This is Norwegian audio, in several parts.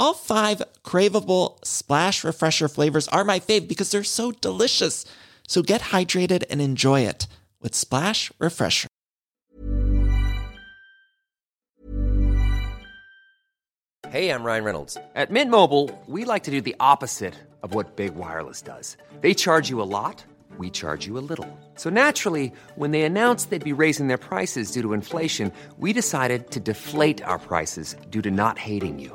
All five craveable Splash Refresher flavors are my fave because they're so delicious. So get hydrated and enjoy it with Splash Refresher. Hey, I'm Ryan Reynolds. At Mint Mobile, we like to do the opposite of what Big Wireless does. They charge you a lot, we charge you a little. So naturally, when they announced they'd be raising their prices due to inflation, we decided to deflate our prices due to not hating you.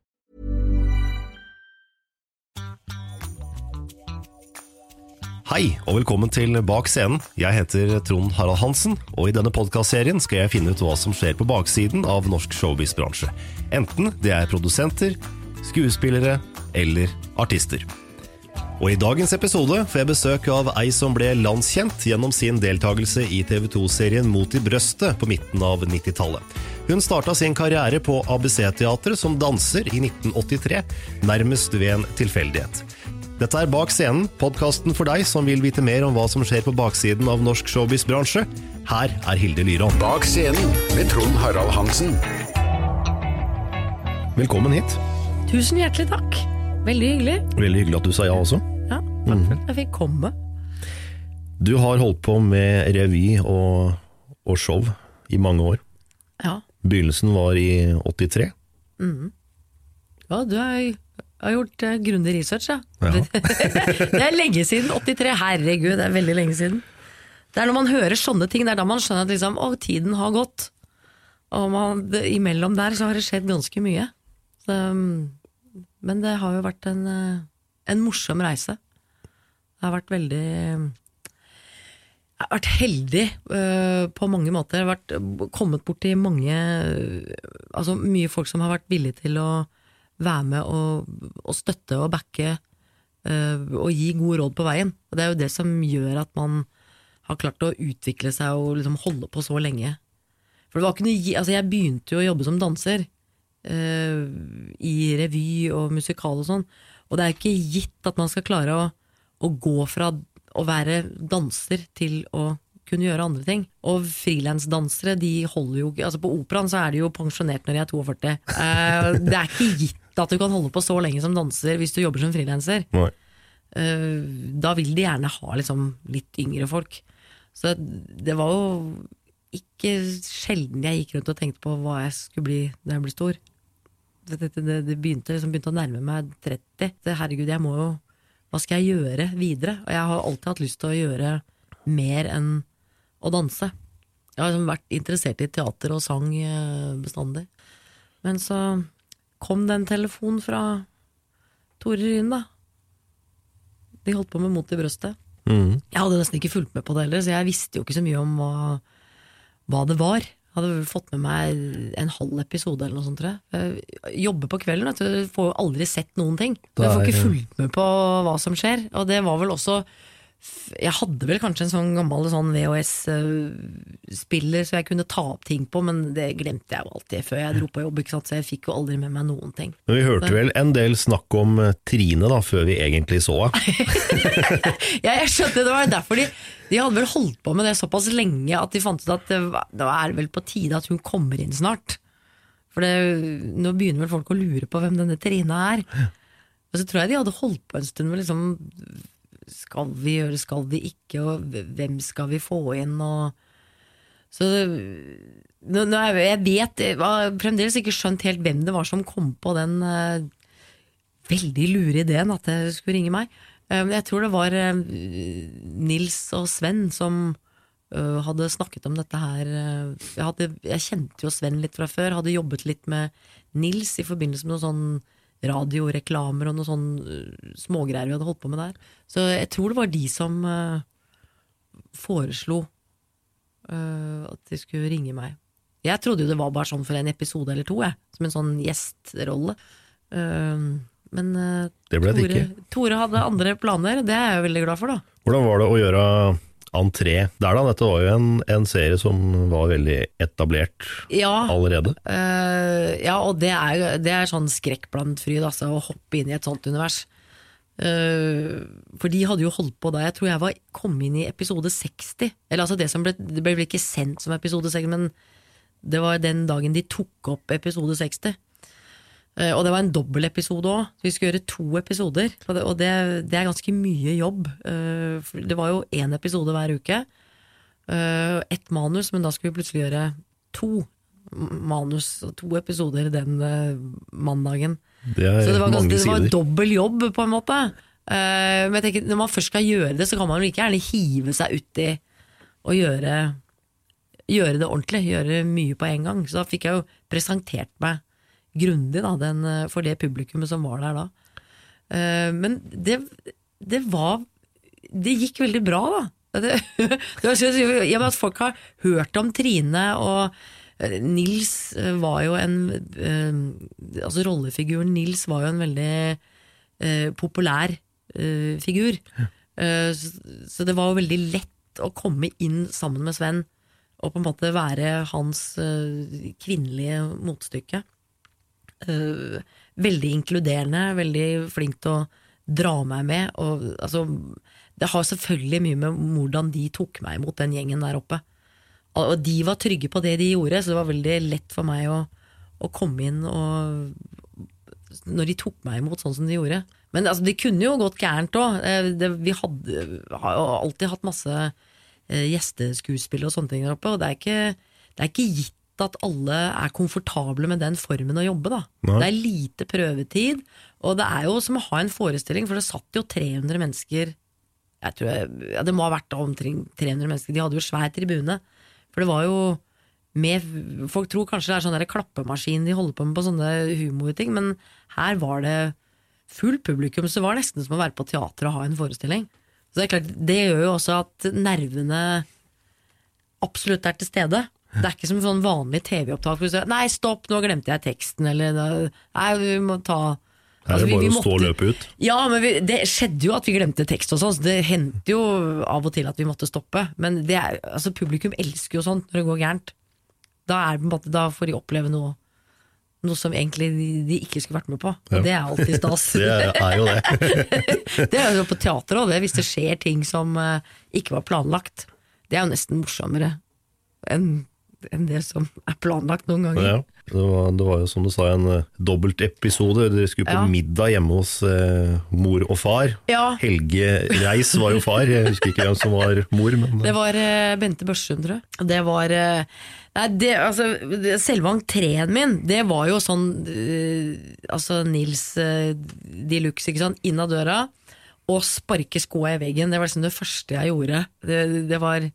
Hei, og velkommen til Bak scenen. Jeg heter Trond Harald Hansen, og i denne podkastserien skal jeg finne ut hva som skjer på baksiden av norsk showbiz-bransje. Enten det er produsenter, skuespillere eller artister. Og I dagens episode får jeg besøk av ei som ble landskjent gjennom sin deltakelse i TV 2-serien Mot i brøstet på midten av 90-tallet. Hun starta sin karriere på ABC-teatret som danser i 1983, nærmest ved en tilfeldighet. Dette er Bak scenen, podkasten for deg som vil vite mer om hva som skjer på baksiden av norsk showbiz-bransje. Her er Hilde Lyron. Bak scenen med Trond Harald Hansen. Velkommen hit. Tusen hjertelig takk. Veldig hyggelig. Veldig hyggelig at du sa ja også. Ja, takk for at jeg fikk komme. Du har holdt på med revy og, og show i mange år. Ja. Begynnelsen var i 83. ja du har, har gjort uh, grundig research, ja. Ja. det er lenge siden. 83, herregud, det er veldig lenge siden. Det er når man hører sånne ting, det er da man skjønner at liksom, å, tiden har gått. Og man, det, imellom der så har det skjedd ganske mye. Så, um, men det har jo vært en, eh, en morsom reise. Det har vært veldig Jeg har vært heldig uh, på mange måter. Jeg har vært, kommet borti mange uh, Altså mye folk som har vært villige til å være med og, og støtte og backe øh, og gi gode råd på veien. Og det er jo det som gjør at man har klart å utvikle seg og liksom holde på så lenge. For det var ikke noe, altså Jeg begynte jo å jobbe som danser øh, i revy og musikal og sånn, og det er ikke gitt at man skal klare å, å gå fra å være danser til å kunne gjøre andre ting. Og frilansdansere, de holder jo Altså På operaen så er de jo pensjonert når de er 42. Eh, det er ikke gitt at du kan holde på så lenge som danser hvis du jobber som frilanser. Eh, da vil de gjerne ha liksom litt yngre folk. Så det var jo ikke sjelden jeg gikk rundt og tenkte på hva jeg skulle bli da jeg ble stor. Det, det, det, det begynte, liksom, begynte å nærme meg 30. Det, herregud, jeg må jo hva skal jeg gjøre videre? Og jeg har alltid hatt lyst til å gjøre mer enn å danse. Jeg har liksom vært interessert i teater og sang eh, bestandig. Men så kom det en telefon fra Tore Ryen, da. De holdt på med Mot i brøstet. Mm. Jeg hadde nesten ikke fulgt med på det heller, så jeg visste jo ikke så mye om hva, hva det var. Jeg hadde fått med meg en halv episode eller noe sånt, tror jeg. jeg jobber på kvelden, vet du. Får jo aldri sett noen ting. Det Jeg får er- ikke fulgt med på hva som skjer. Og det var vel også Jeg hadde vel kanskje en sånn gammel sånn VHS-spiller så jeg kunne ta opp ting på, men det glemte jeg jo alltid før jeg dro på jobb, så jeg fikk jo aldri med meg noen ting. Men vi hørte vel en del snakk om eh, Trine da, før vi egentlig så henne. Ja, jeg skjønte, det var derfor de, de hadde vel holdt på med det såpass lenge at de fant ut at det, var- det er vel på tide at hun kommer inn snart. For det, nå begynner vel folk å lure på hvem denne Trine er. Og så tror jeg de hadde holdt på en stund med liksom Skal vi gjøre, skal vi ikke, og hvem skal vi få inn, og Så nå, nå er, jeg vet Jeg har fremdeles ikke skjønt helt hvem det var som kom på den uh, veldig lure ideen at det skulle ringe meg. Uh, jeg tror det var uh, Nils og Sven som hadde snakket om dette her. Jeg, hadde, jeg kjente jo Sven litt fra før, hadde jobbet litt med Nils i forbindelse med noen sånn radioreklamer og noen sånn eh, smågreier vi hadde holdt på med der. Så jeg tror det var de som eh, foreslo eh, at de skulle ringe meg. Jeg trodde jo det var bare sånn for en episode eller to, jeg, som en sånn gjestrolle. Men Det ble det Tore, ikke. Tore hadde andre planer, det er jeg jo veldig glad for, da. Hvordan var det å gjøre entré der da? Dette var jo en, en serie som var veldig etablert Ja, allerede. Uh, ja og det er, det er sånn skrekk blant fryd, altså, å hoppe inn i et sånt univers. Uh, for de hadde jo holdt på da jeg tror jeg var kom inn i episode 60. Eller altså det som ble, det ble ikke sendt som episode 60, men det var den dagen de tok opp episode 60. Eh, og det var en dobbeltepisode òg. Vi skulle gjøre to episoder. Og det, og det, det er ganske mye jobb. Eh, det var jo én episode hver uke. Uh, ett manus, men da skulle vi plutselig gjøre to manus og to episoder den eh, mandagen. Det er Så det var, ganske, det var dobbel jobb, på en måte. Eh, men jeg tenker, når man først skal gjøre det, så kan man jo like gjerne hive seg uti og gjøre, gjøre det ordentlig. Gjøre mye på en gang. Så da fikk jeg jo presentert meg grundig da, den, eh, for det publikummet som var der da. Eh, men det, det var Det gikk veldig bra, da. Det, det I at folk har hørt om Trine, og eh, Nils var jo en Altså rollefiguren Nils var jo en veldig populær figur. Så, det var jo veldig lett å komme inn sammen med Sven og på en måte være hans kvinnelige motstykke. Eh, veldig inkluderende, veldig flink til å dra meg med. Og, altså, det har selvfølgelig mye med hvordan de tok meg imot, den gjengen der oppe. Og de var trygge på det de gjorde, så det var veldig lett for meg å, å komme inn og Når de tok meg imot sånn som de gjorde. Men altså, det kunne jo gått gærent òg. Vi hadde, har jo alltid hatt masse gjesteskuespill og sånne ting der oppe, og det er ikke, det er ikke gitt at alle er komfortable med den formen å jobbe, da. Nei. Det er lite prøvetid, og det er jo som å ha en forestilling, for det satt jo 300 mennesker jeg tror jeg, ja, Det må ha vært omkring 300 mennesker. De hadde jo svær tribune. For det var jo med, Folk tror kanskje det er sånn klappemaskin de holder på med på sånne humorting, men her var det fullt publikum, så det var nesten som å være på teater og ha en forestilling. Så Det er klart, det gjør jo også at nervene absolutt er til stede. Det er ikke som sånn vanlig TV-opptak. Nei, stopp, nå glemte jeg teksten. Eller nei, vi må ta Her er det det vi- bare måtte, å stå og løpe ut. ja, men vi, det skjedde jo at vi glemte tekst og sånn, så det hendte jo av og til at vi måtte stoppe. Men det er, altså, publikum elsker jo sånt når det går gærent. Da, er måte, da får de oppleve noe, noe som egentlig de, de ikke skulle vært med på. Og Ja. det er alltid stas. Det er jo det. det er jo på teater òg, hvis det skjer ting som eh, ikke var planlagt. Det er jo nesten morsommere enn enn det som er planlagt noen ganger. Ja, det, var, det var jo som du sa en uh, dobbeltepisode. Dere skulle på Ja. middag hjemme hos uh, mor og far. Ja. Helge Reis var jo far, jeg husker ikke hvem som var mor. Men, Det var uh, Bente Børsund, tror jeg. Det var eh, Nei, det, altså, selve entreen min, det var jo sånn eh, Altså Nils uh, de luxe, ikke sant. Inn av døra. og sparke skoa i veggen. Det var liksom det første jeg gjorde. Det, det var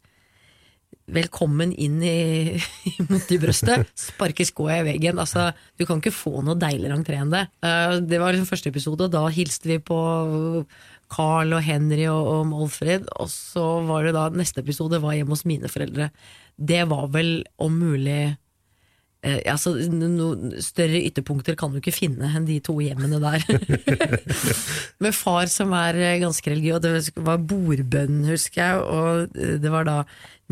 velkommen inn i, mot i brøstet, sparke skoa i veggen. Altså, du kan ikke få noe deiligere entré enn det. Eh, det var liksom første episode, og da hilste vi på Carl og Henry og, og Molfred. Og så var det da neste episode var hjemme hos mine foreldre. Det var vel om mulig eh, altså, no, Større ytterpunkter kan du ikke finne enn de to hjemmene der. Med far som er eh, ganske religiøs, det var bordbønn, husker jeg. Og eh, det var da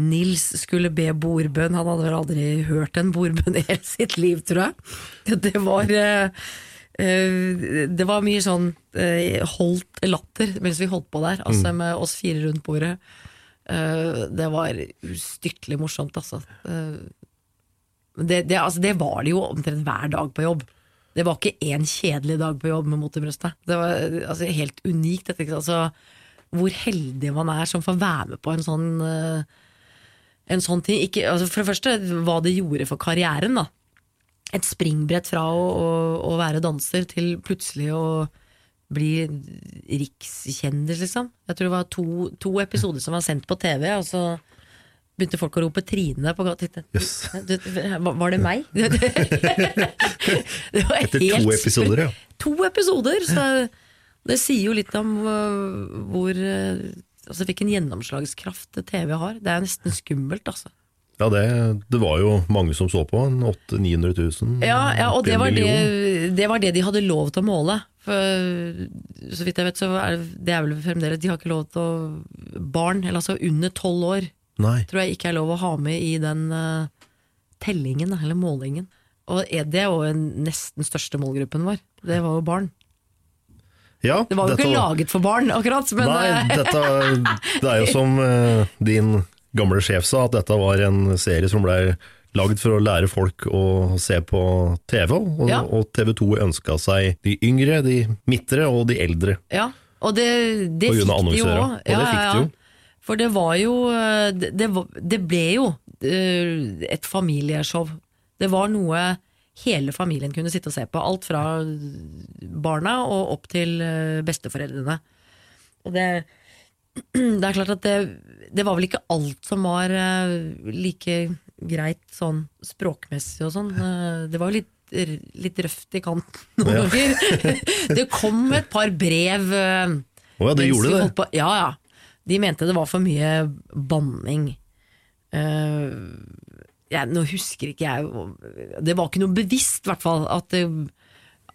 Nils skulle be bordbønn. Han hadde vel aldri hørt en bordbønn i hele sitt liv, tror jeg. Det var eh, eh, det var mye sånn eh, holdt latter mens vi holdt på der, altså med oss fire rundt bordet. Det var ustyrtelig morsomt, altså. Det, det, altså. det var det jo omtrent hver dag på jobb. Det var ikke én kjedelig dag på jobb med mot i brøstet. Det var altså, helt unikt. Dette, altså, hvor heldig man er som får være med på en sånn en sånn ting. Ikke, altså for det første, hva det gjorde for karrieren. da Et springbrett fra å, å, å være danser til plutselig å bli rikskjendis, liksom. Jeg tror det var to, to episoder som var sendt på TV, og så begynte folk å rope Trine på gata. Yes. Var det meg? det var Etter to episoder, ja. To episoder! Så det sier jo litt om øh, hvor øh, Altså hvilken gjennomslagskraft TV har. Det er nesten skummelt, altså. Ja, det, det var jo mange som så på. 800 000-900 000. Ja, ja og det var det, det var det de hadde lov til å måle. For, så vidt jeg vet, så er det, det er vel fremdeles De har ikke lov til å Barn, eller altså under tolv år, Nei. tror jeg ikke er lov å ha med i den uh, tellingen, eller målingen. Og det er jo nesten største målgruppen vår. Det var jo barn. Ja, Det var jo ikke laget for barn, akkurat, men Nei, eh, dette, det er jo som uh, din gamle sjef sa, at dette var en serie som ble lagd for å lære folk å se på TV, og, Ja. og TV 2 ønska seg de yngre, de midtre og de eldre. Ja, og det, det fikk de jo òg. fikk de jo. For det var jo eh, Det, det, ble jo et familieshow. Det var noe hele familien kunne sitte og se på. Alt fra barna og opp til eh, besteforeldrene. Og det, det er klart at det, det var vel ikke alt som var eh, like greit sånn språkmessig og sånn. Eh, Det var jo litt, litt røft i kanten noen Ja. ganger. Det kom et par brev. Å oh ja, det gjorde det. På, ja, ja. De mente det var for mye banning. Eh, jeg, nå husker ikke jeg Det var ikke noe bevisst, i hvert fall. At det,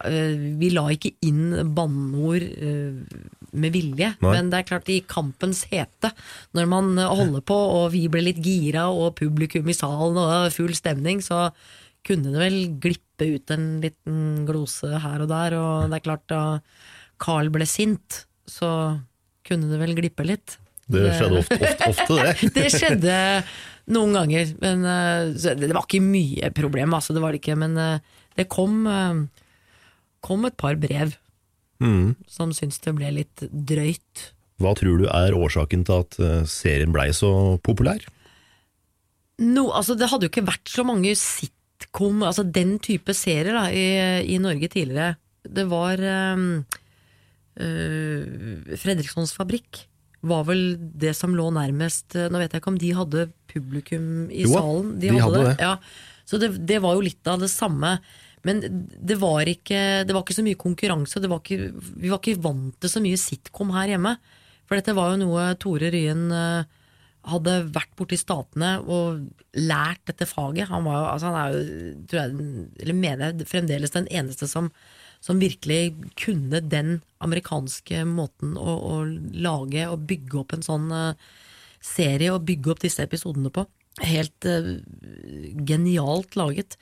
eh, vi la ikke inn banneord eh, med vilje. Nei. Men det er klart, i kampens hete, når man holder på og vi ble litt gira og publikum i salen og full stemning, så kunne det vel glippe ut en liten glose her og der. Og det er klart, da Carl ble sint, så kunne det vel glippe litt. Det skjedde ofte, ofte, ofte det. Det skjedde noen ganger, men eh, det var ikke mye problem, altså, det var det ikke. Men eh, det kom, eh, kom et par brev Mm. som syntes det ble litt drøyt. Hva tror du er årsaken til at serien blei så populær? No, altså, det hadde jo ikke vært så mange sitcom, altså den type serier da, i, i Norge tidligere. Det var um, uh, Fredrikssons Fabrikk var vel det som lå nærmest eh, Nå vet jeg ikke om de hadde publikum i Jo salen. de hadde det. Ja. Så det, det var jo litt av det samme. Men det var ikke, det var ikke så mye konkurranse. Det var ikke, vi var ikke vant til så mye sitcom her hjemme. For dette var jo noe Tore Ryen eh, hadde vært borte i Statene og lært dette faget. Han, var jo, altså han er jo, tror jeg, eller mener jeg, fremdeles den eneste som, som virkelig kunne den amerikanske måten å, å lage og bygge opp en sånn eh, serie og bygge opp disse episodene på. Helt uh, genialt laget.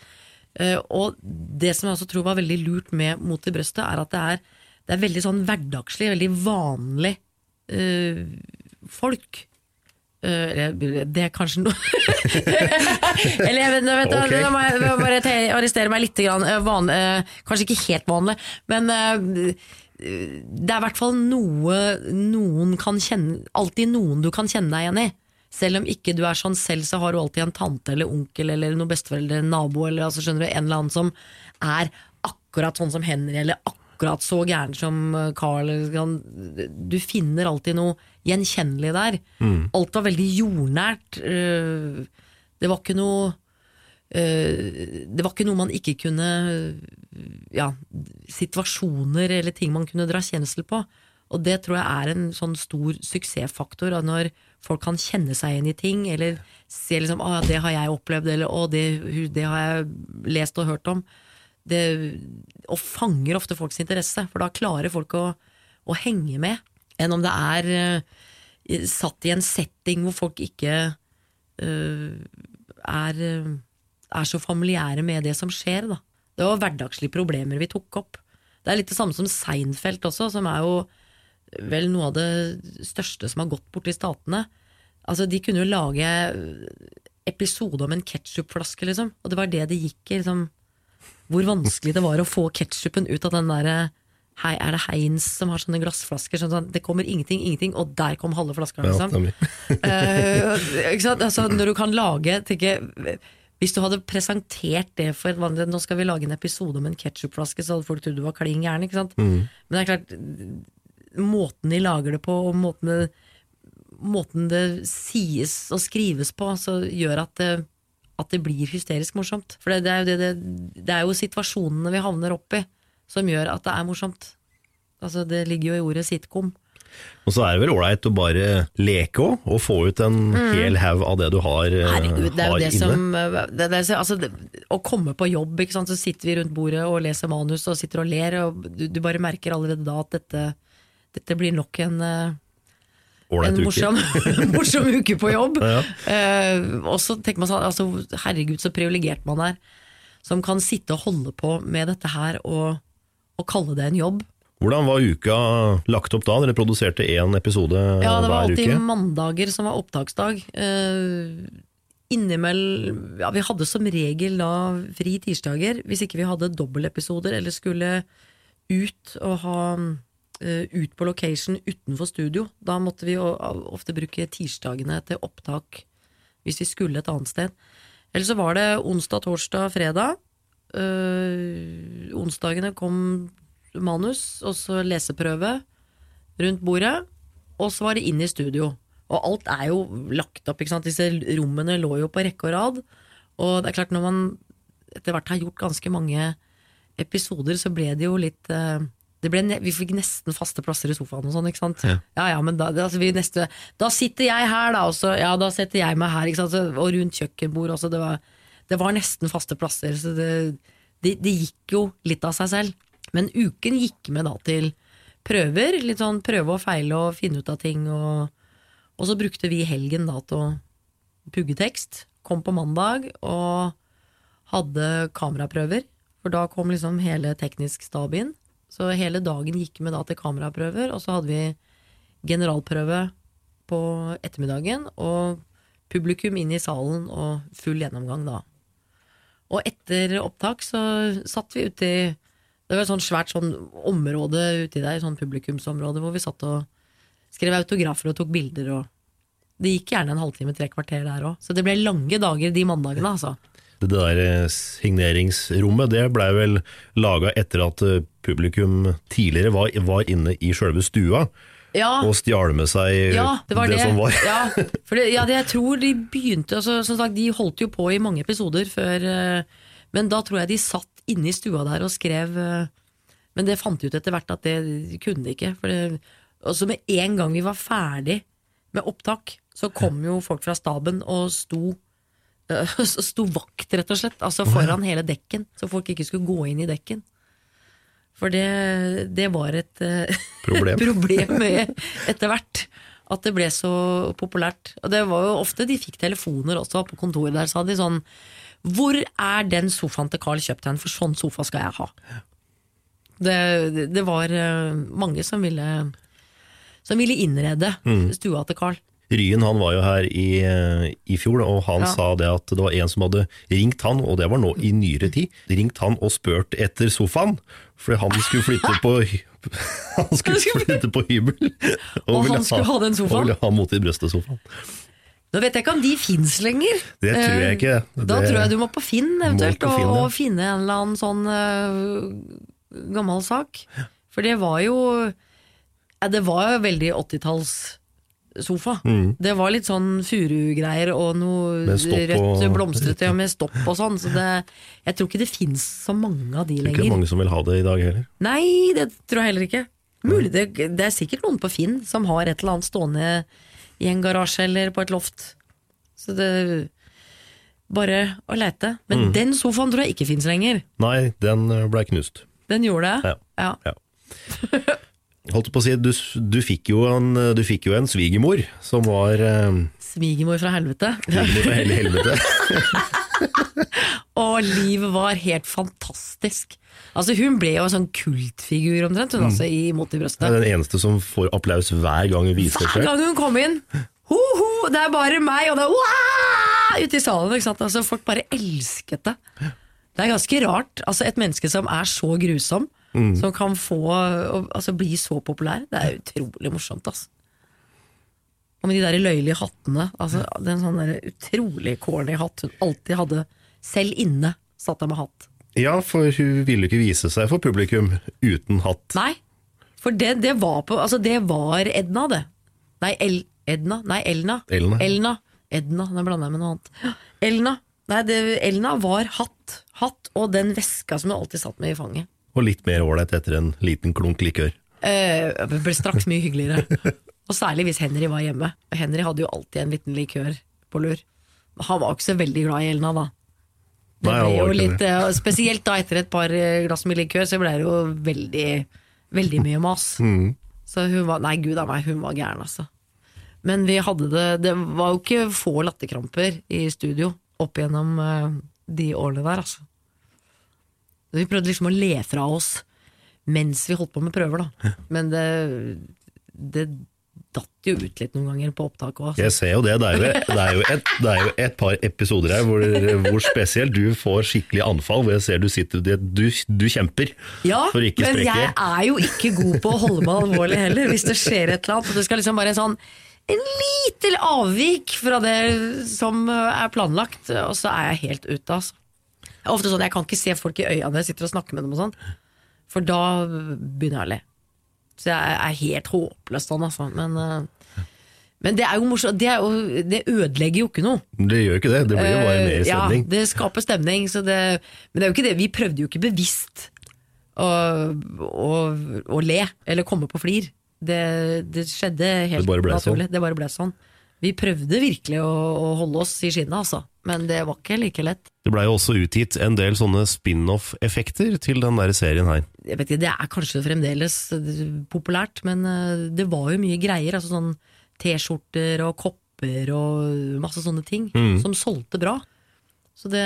Uh, og det som jeg også tror var veldig lurt med Mot i brøstet, er at det er, det er veldig sånn hverdagslig, veldig vanlig uh, folk. Eh, eller det er kanskje noe Eller jeg vet, vet, okay. Nå må jeg bare arrestere meg litt. Grann, eh, van, eh, kanskje ikke helt vanlig, men det er i hvert fall noe noen kan kjenne Alltid noen du kan kjenne deg igjen i. Selv om ikke du er sånn selv, så har du alltid en tante eller onkel eller noen besteforeldre, en nabo eller altså, skjønner du, en eller annen som er akkurat sånn som Henry, eller akkurat akkurat så gæren som eh, Carl. Du finner alltid noe gjenkjennelig der. Alt var veldig jordnært. eh, Det var ikke noe eh, Det var ikke noe man ikke kunne Ja, situasjoner eller ting man kunne dra kjensel på. Og det tror jeg er en sånn stor suksessfaktor. At når folk kan kjenne seg igjen i ting, eller se liksom 'Å, 'det har jeg opplevd', eller 'å, det, det har jeg lest og hørt om', det, og fanger ofte folks interesse, for da klarer folk å, å henge med, enn om det er uh, satt i en setting hvor folk ikke uh, er, eh, er så familiære med det som skjer. Da. Det var hverdagslige problemer vi tok opp. Det er litt det samme som Seinfeld også, som er jo vel noe av det største som har gått bort i statene. Altså, de kunne jo lage episode om en ketsjupflaske, liksom, og det var det det gikk i. Liksom, hvor vanskelig det var å få ketsjupen ut av den derre Hei, er det Heinz som har sånne glassflasker? Sånn, sånn, det kommer ingenting, ingenting, og der kom halve flaska. Liksom. Eh, sant? Altså, når du kan lage tenker, Hvis du hadde presentert det for et vanlig Nå skal vi lage en episode om en ketsjupflaske, så hadde folk trodd du var klin gæren. ikke sant? Men det er klart, måten de lager det på, og måten det, måten det sies og skrives på, så gjør at det, at det blir hysterisk morsomt. For det, det, er jo det, det, er jo situasjonene vi havner opp i, som gjør at det er morsomt. Altså, det ligger jo i ordet sitcom. Og så er det vel ålreit å bare leke òg, og få ut en hel haug av det du har, eh, Mm. Herregud, det er jo det inne. som det, det, altså, det, Å komme på jobb, så sitter vi rundt bordet og leser manus og sitter og ler, og du, du bare merker allerede da at dette, dette blir nok en, eh, Ålreit en morsom, morsom uke på jobb. Ja. uh, og så tenker man sånn, altså, herregud så privilegert man er, som kan sitte og holde på med dette her og, og kalle det en jobb. Hvordan var uka lagt opp da? Dere produserte én episode hver Ja, det var alltid uke? mandager som var opptaksdag. Uh, innimellom Ja, vi hadde som regel da fri tirsdager, hvis ikke vi hadde dobbeltepisoder eller skulle ut og ha eh, ut på location utenfor studio. Da måtte vi ofte bruke tirsdagene til opptak hvis vi skulle et annet sted. Eller så var det onsdag, torsdag, fredag. Uh, onsdagene kom manus, og så leseprøve rundt bordet, og så var det inn i studio. Og alt er jo lagt opp. Disse rommene lå jo på rekke og rad. Og det er klart, når man etter hvert har gjort ganske mange episoder, så ble det jo litt eh, ble, ne- Vi fikk nesten faste plasser i sofaen og sånn, ikke sant. Ja, ja, men da, altså, vi neste, da sitter jeg her, da, og så ja, da setter jeg meg her. Så, og rundt kjøkkenbord også. Det var, det var nesten faste plasser, så det, det, det gikk jo litt av seg selv. Men uken gikk med da til prøver, litt sånn prøve og feile og finne ut av ting. Og, og så brukte vi helgen da til å pugge tekst. Kom på mandag og hadde kameraprøver, for da kom liksom hele teknisk stab inn. Så hele dagen gikk med da til kameraprøver, og så hadde vi generalprøve på ettermiddagen, og publikum inn i salen og full gjennomgang da. Og etter opptak så satt vi ute i Det var et sånt svært sånn område uti der, sånn publikumsområde, hvor vi satt og skrev autografer og tok bilder og Det gikk gjerne en halvtime, tre kvarter der òg. Så det ble lange dager de mandagene, altså. Det der eh, signeringsrommet det blei vel laga etter at eh, publikum tidligere var, var inne i sjølve stua Ja, og stjal med seg ja det var det. som var. Ja, for det, ja, det, jeg tror de begynte altså, Som sagt, de holdt jo på i mange episoder før eh, Men da tror jeg de satt inne i stua der og skrev eh, Men det fant de ut etter hvert at det kunne de ikke. For det, og så med en gang vi var ferdig med opptak, så kom jo folk fra staben og sto eh, sto vakt, rett og slett, altså foran hele dekken, så folk ikke skulle gå inn i dekken. For det, det var et eh, Problem. problem etter hvert. At det ble så populært. Og det var jo ofte de fikk telefoner også på kontoret der, sa de sånn Hvor er den sofaen til Carl kjøpt hen, for sånn sofa skal jeg ha. Det, det var eh, mange som ville Som ville innrede stua til Carl. Ryen han var jo her i, eh, i fjor, og han Ja. sa det at det var en som hadde ringt han, og det var nå i nyere tid, ringt han og spurt etter sofaen, for han skulle flytte på han skulle flytte på hybel. Og han ville skulle ha den sofaen? Og ville ha mot i brøstet-sofaen. Nå vet jeg ikke om de fins lenger. Det tror jeg Eh, ikke. Da Det- tror jeg du må på Finn eventuelt, på Finn, og, ja. og finne en eller annen sånn uh, gammel sak. For det var jo Det var jo veldig 80-tallssofa. Det var litt sånn furugreier og noe rødt og- blomstrete med stopp og sånn. Så det, jeg tror ikke det fins så mange av de Det er ikke lenger. mange som vil ha det i dag heller. Nei, det tror jeg heller ikke. Mulig det, det er sikkert noen på Finn som har et eller annet stående i en garasje eller på et loft. Så det Bare å lete. Men den sofaen tror jeg ikke fins lenger. Nei, den blei ble knust. Den gjorde det. Ja. Ja. Holdt på å si, du, du, fikk jo en, du fikk jo en svigermor som var eh, Svigermor fra helvete. svigermor fra helvete. Og livet var helt fantastisk. Altså Hun ble jo en sånn kultfigur omtrent, hun altså, i Mot i brøstet. den eneste som får applaus hver gang hun viser seg. Hver gang hun kom inn ho, ho, det er bare meg, og det er ute i salen. Ikke sant? Altså, folk bare elsket det. Det er ganske rart. Altså, et menneske som er så grusom, som kan få altså, bli så populær, det er utrolig morsomt. Altså. Og med de der løyelige hattene. Altså, er sånn der utrolig corny hatt hun alltid hadde. Selv inne satt hun med hatt. Ja, for hun ville ikke vise seg for publikum uten hatt. Nei, for det, det var på Altså, det var Edna, det. Nei, El, Edna? Nei, Elna. Elna. Elna. Edna, nå blander jeg med noe annet. Elna. Nei, det, Elna var hatt. Hatt og den veska som hun alltid satt med i fanget. Og litt mer ålreit etter en liten klunk likør. Eh, det ble straks mye hyggeligere. Og særlig hvis Henry var hjemme. Henry hadde jo alltid en liten likør på lur. Han var ikke så veldig glad i Elna, da. Det ble jo litt, eh, spesielt da etter et par eh, glass med likør, så ble det jo veldig, veldig mye mas. Mm. Så hun var, nei gud a meg, hun var gæren altså. Men vi hadde det, det var jo ikke få latterkramper i studio opp gjennom eh, de årene der, altså. Vi prøvde liksom å le fra oss mens vi holdt på med prøver, da. Men det, det datt jo ut litt noen ganger på opptak òg. Jeg ser jo det. Det er jo, det er jo, et, det er jo et par episoder her hvor, hvor spesielt du får skikkelig anfall. Hvor jeg ser du sitter Du, du kjemper Ja, for å ikke men jeg er jo ikke god på å holde meg alvorlig heller, hvis det skjer et eller annet. Og det skal liksom bare en sånn en lite avvik fra det som er planlagt, og så er jeg helt ute, altså. Ofte sånn, Jeg kan ikke se folk i øynene når jeg sitter og snakker med dem, og sånn, for da begynner jeg å le. Så jeg er helt håpløs sånn, altså. Men, eh, men det er jo morsomt. Det, er jo, det ødelegger jo ikke noe. Det gjør ikke det. Det blir jo bare mer Eh, stemning. Ja, det skaper stemning, så det, men det er jo ikke det. Vi prøvde jo ikke bevisst å, å, å le, eller komme på flir. Det, det skjedde helt Det bare ble. Det bare ble sånn. Vi prøvde virkelig å, å holde oss i skinnet, altså. Men det var ikke like lett. Det blei jo også utgitt en del sånne spin-off-effekter til den der serien her. Jeg vet ikke, Det er kanskje fremdeles populært, men eh, det var jo mye greier. Altså sånn T-skjorter og kopper og masse sånne ting Mm. som solgte bra. Så det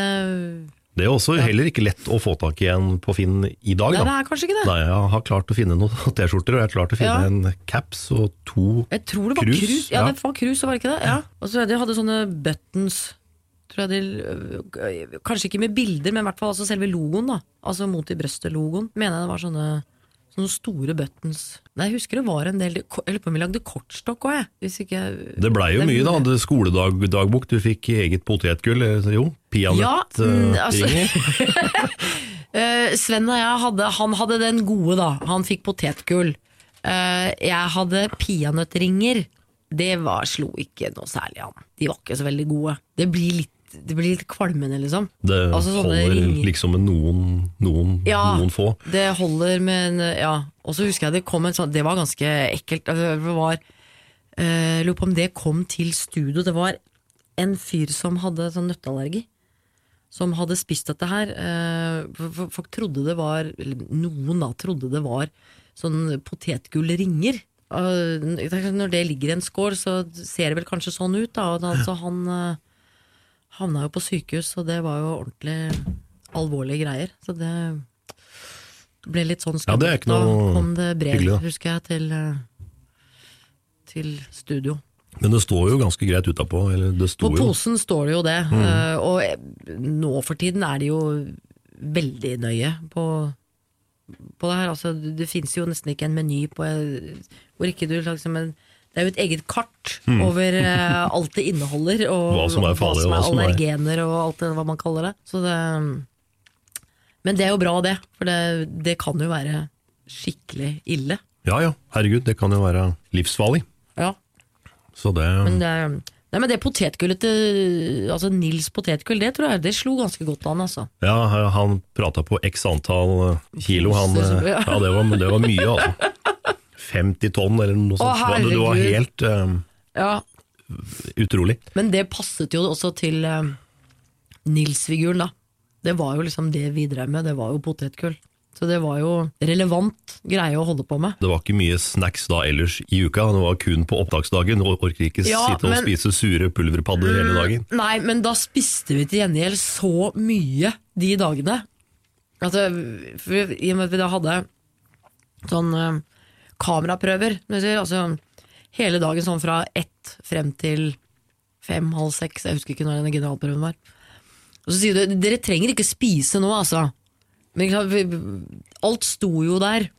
Det er også heller ikke lett å få tak i en på Finn i dag, Nei, det er kanskje ikke det. Nei, jeg har klart å finne noen T-skjorter, og jeg har klart å finne Ja. en caps og to Jeg tror det var Krus, krus. Ja, ja. det var krus, var det ikke det? Ja. Og så de hadde sånne buttons. Tror jeg de, kanskje ikke med bilder, men i hvert fall altså selve logoen. da Altså Mot i brøstet-logoen. Mener jeg det var sånne, sånne store buttons. Nei, jeg husker det var en del Jeg lurer på om vi lagde kortstokk òg, jeg. Hvis ikke Det blei jo mye, da. Skoledagbok, du fikk eget potetgull. Jo, Jo, Ja, mm, altså- Eh, Sven og jeg hadde Han hadde den gode, da. Han fikk potetgull. Eh, jeg hadde peanøttringer. Det var, slo ikke noe særlig an. De var ikke så veldig gode. Det blir litt, det blir litt kvalmende, liksom. Det Altså holder ring... liksom med noen, noen, Ja, noen få. det holder med en Ja. Og så husker jeg det kom en sånn Det var ganske ekkelt. Altså, Det var eh, Lurer på om det kom til studio. Det var en fyr som hadde sånn nøtteallergi. Som hadde spist dette her. Eh, folk trodde det var noen da trodde det var sånn potetgullringer. Uh, når det ligger i en skål, så ser det vel kanskje sånn ut. Da. Så han eh, havna jo på sykehus, og det var jo ordentlig alvorlige greier. Så det ble litt sånn Ja, det er ikke noe Da kom det brev, hyggelig, husker jeg, til, eh, til studio. Men det står jo ganske greit utapå. Eller det sto På jo posen står det jo det, Mm. eh, og eh, nå for tiden er de jo veldig nøye på, på det her. Altså, det fins jo nesten ikke en meny på hvor ikke du liksom en det er jo et eget kart over eh, alt det inneholder, og Mm. Hva som er farlig, hva som er er- allergener og alt det hva man kaller det. Så det Men det er jo bra, det. For det, det kan jo være skikkelig ille. Ja ja, herregud, det kan jo være livsfarlig. Ja, Så det men det, nei, men det potetgullet til altså Nils potetgull, det tror jeg det slo ganske godt an, altså. Ja, han prata på x antall eh, kilo. Han, eh, Ja. ja, det var, det var mye, altså. 50 tonn eller noe sånt. Det var- det var helt eh, Ja, utrolig. Men det passet jo også til eh, Nils-figuren, da. Det var jo liksom det vi drev med, det var jo potetgull. Så det var jo relevant greie å holde på med. Det var ikke mye snacks da ellers i uka, det var kun på opptaksdagen. Du orker ikke Ja, sitte og men- spise sure pulverpadder hele dagen. Nei, men da spiste vi til gjengjeld så mye de dagene. Altså, for, I og med at vi da hadde sånn eh, kameraprøver, altså hele dagen sånn fra ett frem til fem, halv seks, jeg husker ikke når denne generalprøven var. Og så sier du, dere trenger ikke spise nå, altså. Men alt sto jo der.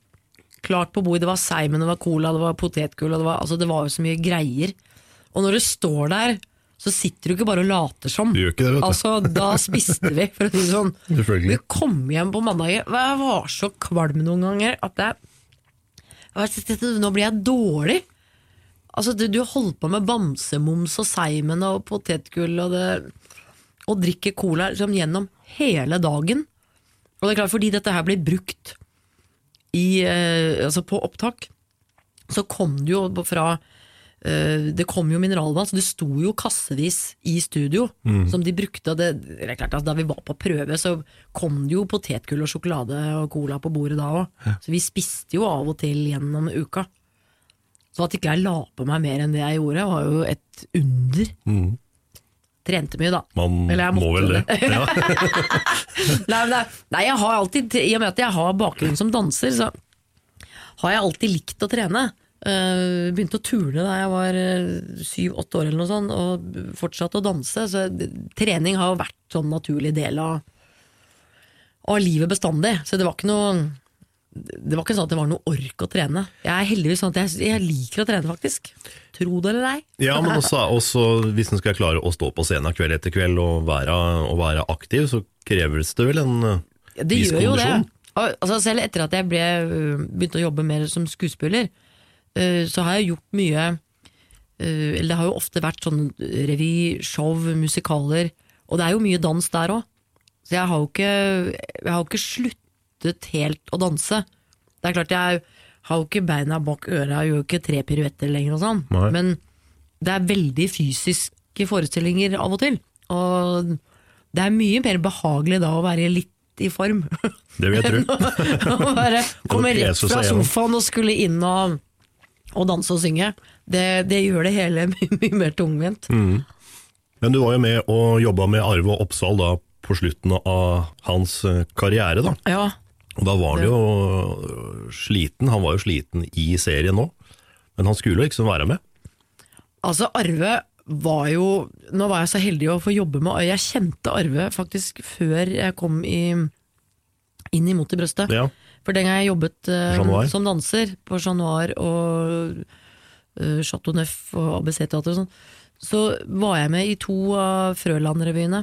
Klart på bordet. Det var seimen, det var cola, det var potetgull, det altså, det var jo så mye greier. Og når det står der, så sitter du ikke bare og later som. Du gjør ikke det, vet du. Altså, da spiste vi, for å si det sånn. Selvfølgelig. Vi kom hjem på mandag, og jeg var så kvalm noen ganger at jeg, Nå blir jeg dårlig. Altså, du, du holdt på med bamsemums og seimen og potetgull og, det, og drikker cola liksom, gjennom hele dagen. Og det er klart, fordi dette her blir brukt i, eh, altså på opptak, så kom det jo fra Det kom jo mineralvann, så det sto jo kassevis i studio som de brukte. Det, det klart, altså, da vi var på prøve, så kom det jo potetgull og sjokolade og cola på bordet da òg. Så vi spiste jo av og til gjennom uka. Så at ikke jeg la på meg mer enn det jeg gjorde, var jo et under. Trente mye, da. Man må vel det. Ja. Nei, nei, nei, jeg har alltid, i og med at jeg har bakgrunn som danser, så har jeg alltid likt å trene. Eh, begynte å turne da jeg var syv-åtte år eller noe sånt, og fortsatte å danse. Så trening har jo vært sånn naturlig del av, av livet bestandig. Så det var ikke noe det var ikke sånn at det var noe ork å trene. Jeg er heldigvis sånn at jeg, jeg liker å trene, faktisk. Tro det eller ei. Ja, men også, også hvis en skal klare å stå på scenen kveld etter kveld og være, og være aktiv, så kreves det vel en eh, Ja, det viss gjør jo det. kondisjon? Altså, selv etter at jeg ble, øh, begynte å jobbe mer som skuespiller, så har jeg gjort mye øh, Eller det har jo ofte vært sånn revy, show, musikaler. Og det er jo mye dans der òg. Så jeg har jo ikke, jeg har ikke sluttet helt å danse. Det er klart jeg har jo ikke beina bak øra, gjør jo ikke tre piruetter lenger og sånn. Nei. Men det er veldig fysiske forestillinger av og til. Og det er mye mer behagelig da å være litt i form. Det vil jeg tro. Å bare komme rett fra sofaen og skulle inn og, og danse og synge. Det, det gjør det hele mye, mye mer tungvint. Mm. Men du var jo med og jobba med Arve Oppsal da på slutten av hans eh, karriere, da. Ja, Og da var han jo sliten, han var jo sliten i serien nå. Men han skulle jo liksom være med. altså Arve var jo Nå var jeg så heldig å få jobbe med Jeg kjente Arve faktisk før jeg kom i, inn i Mot i brøstet. Ja. For den gang jeg jobbet uh, som danser på Chat Noir og uh, Chateau Neuf og ABC-teater og sånn, så var jeg med i to av Frøland-revyene,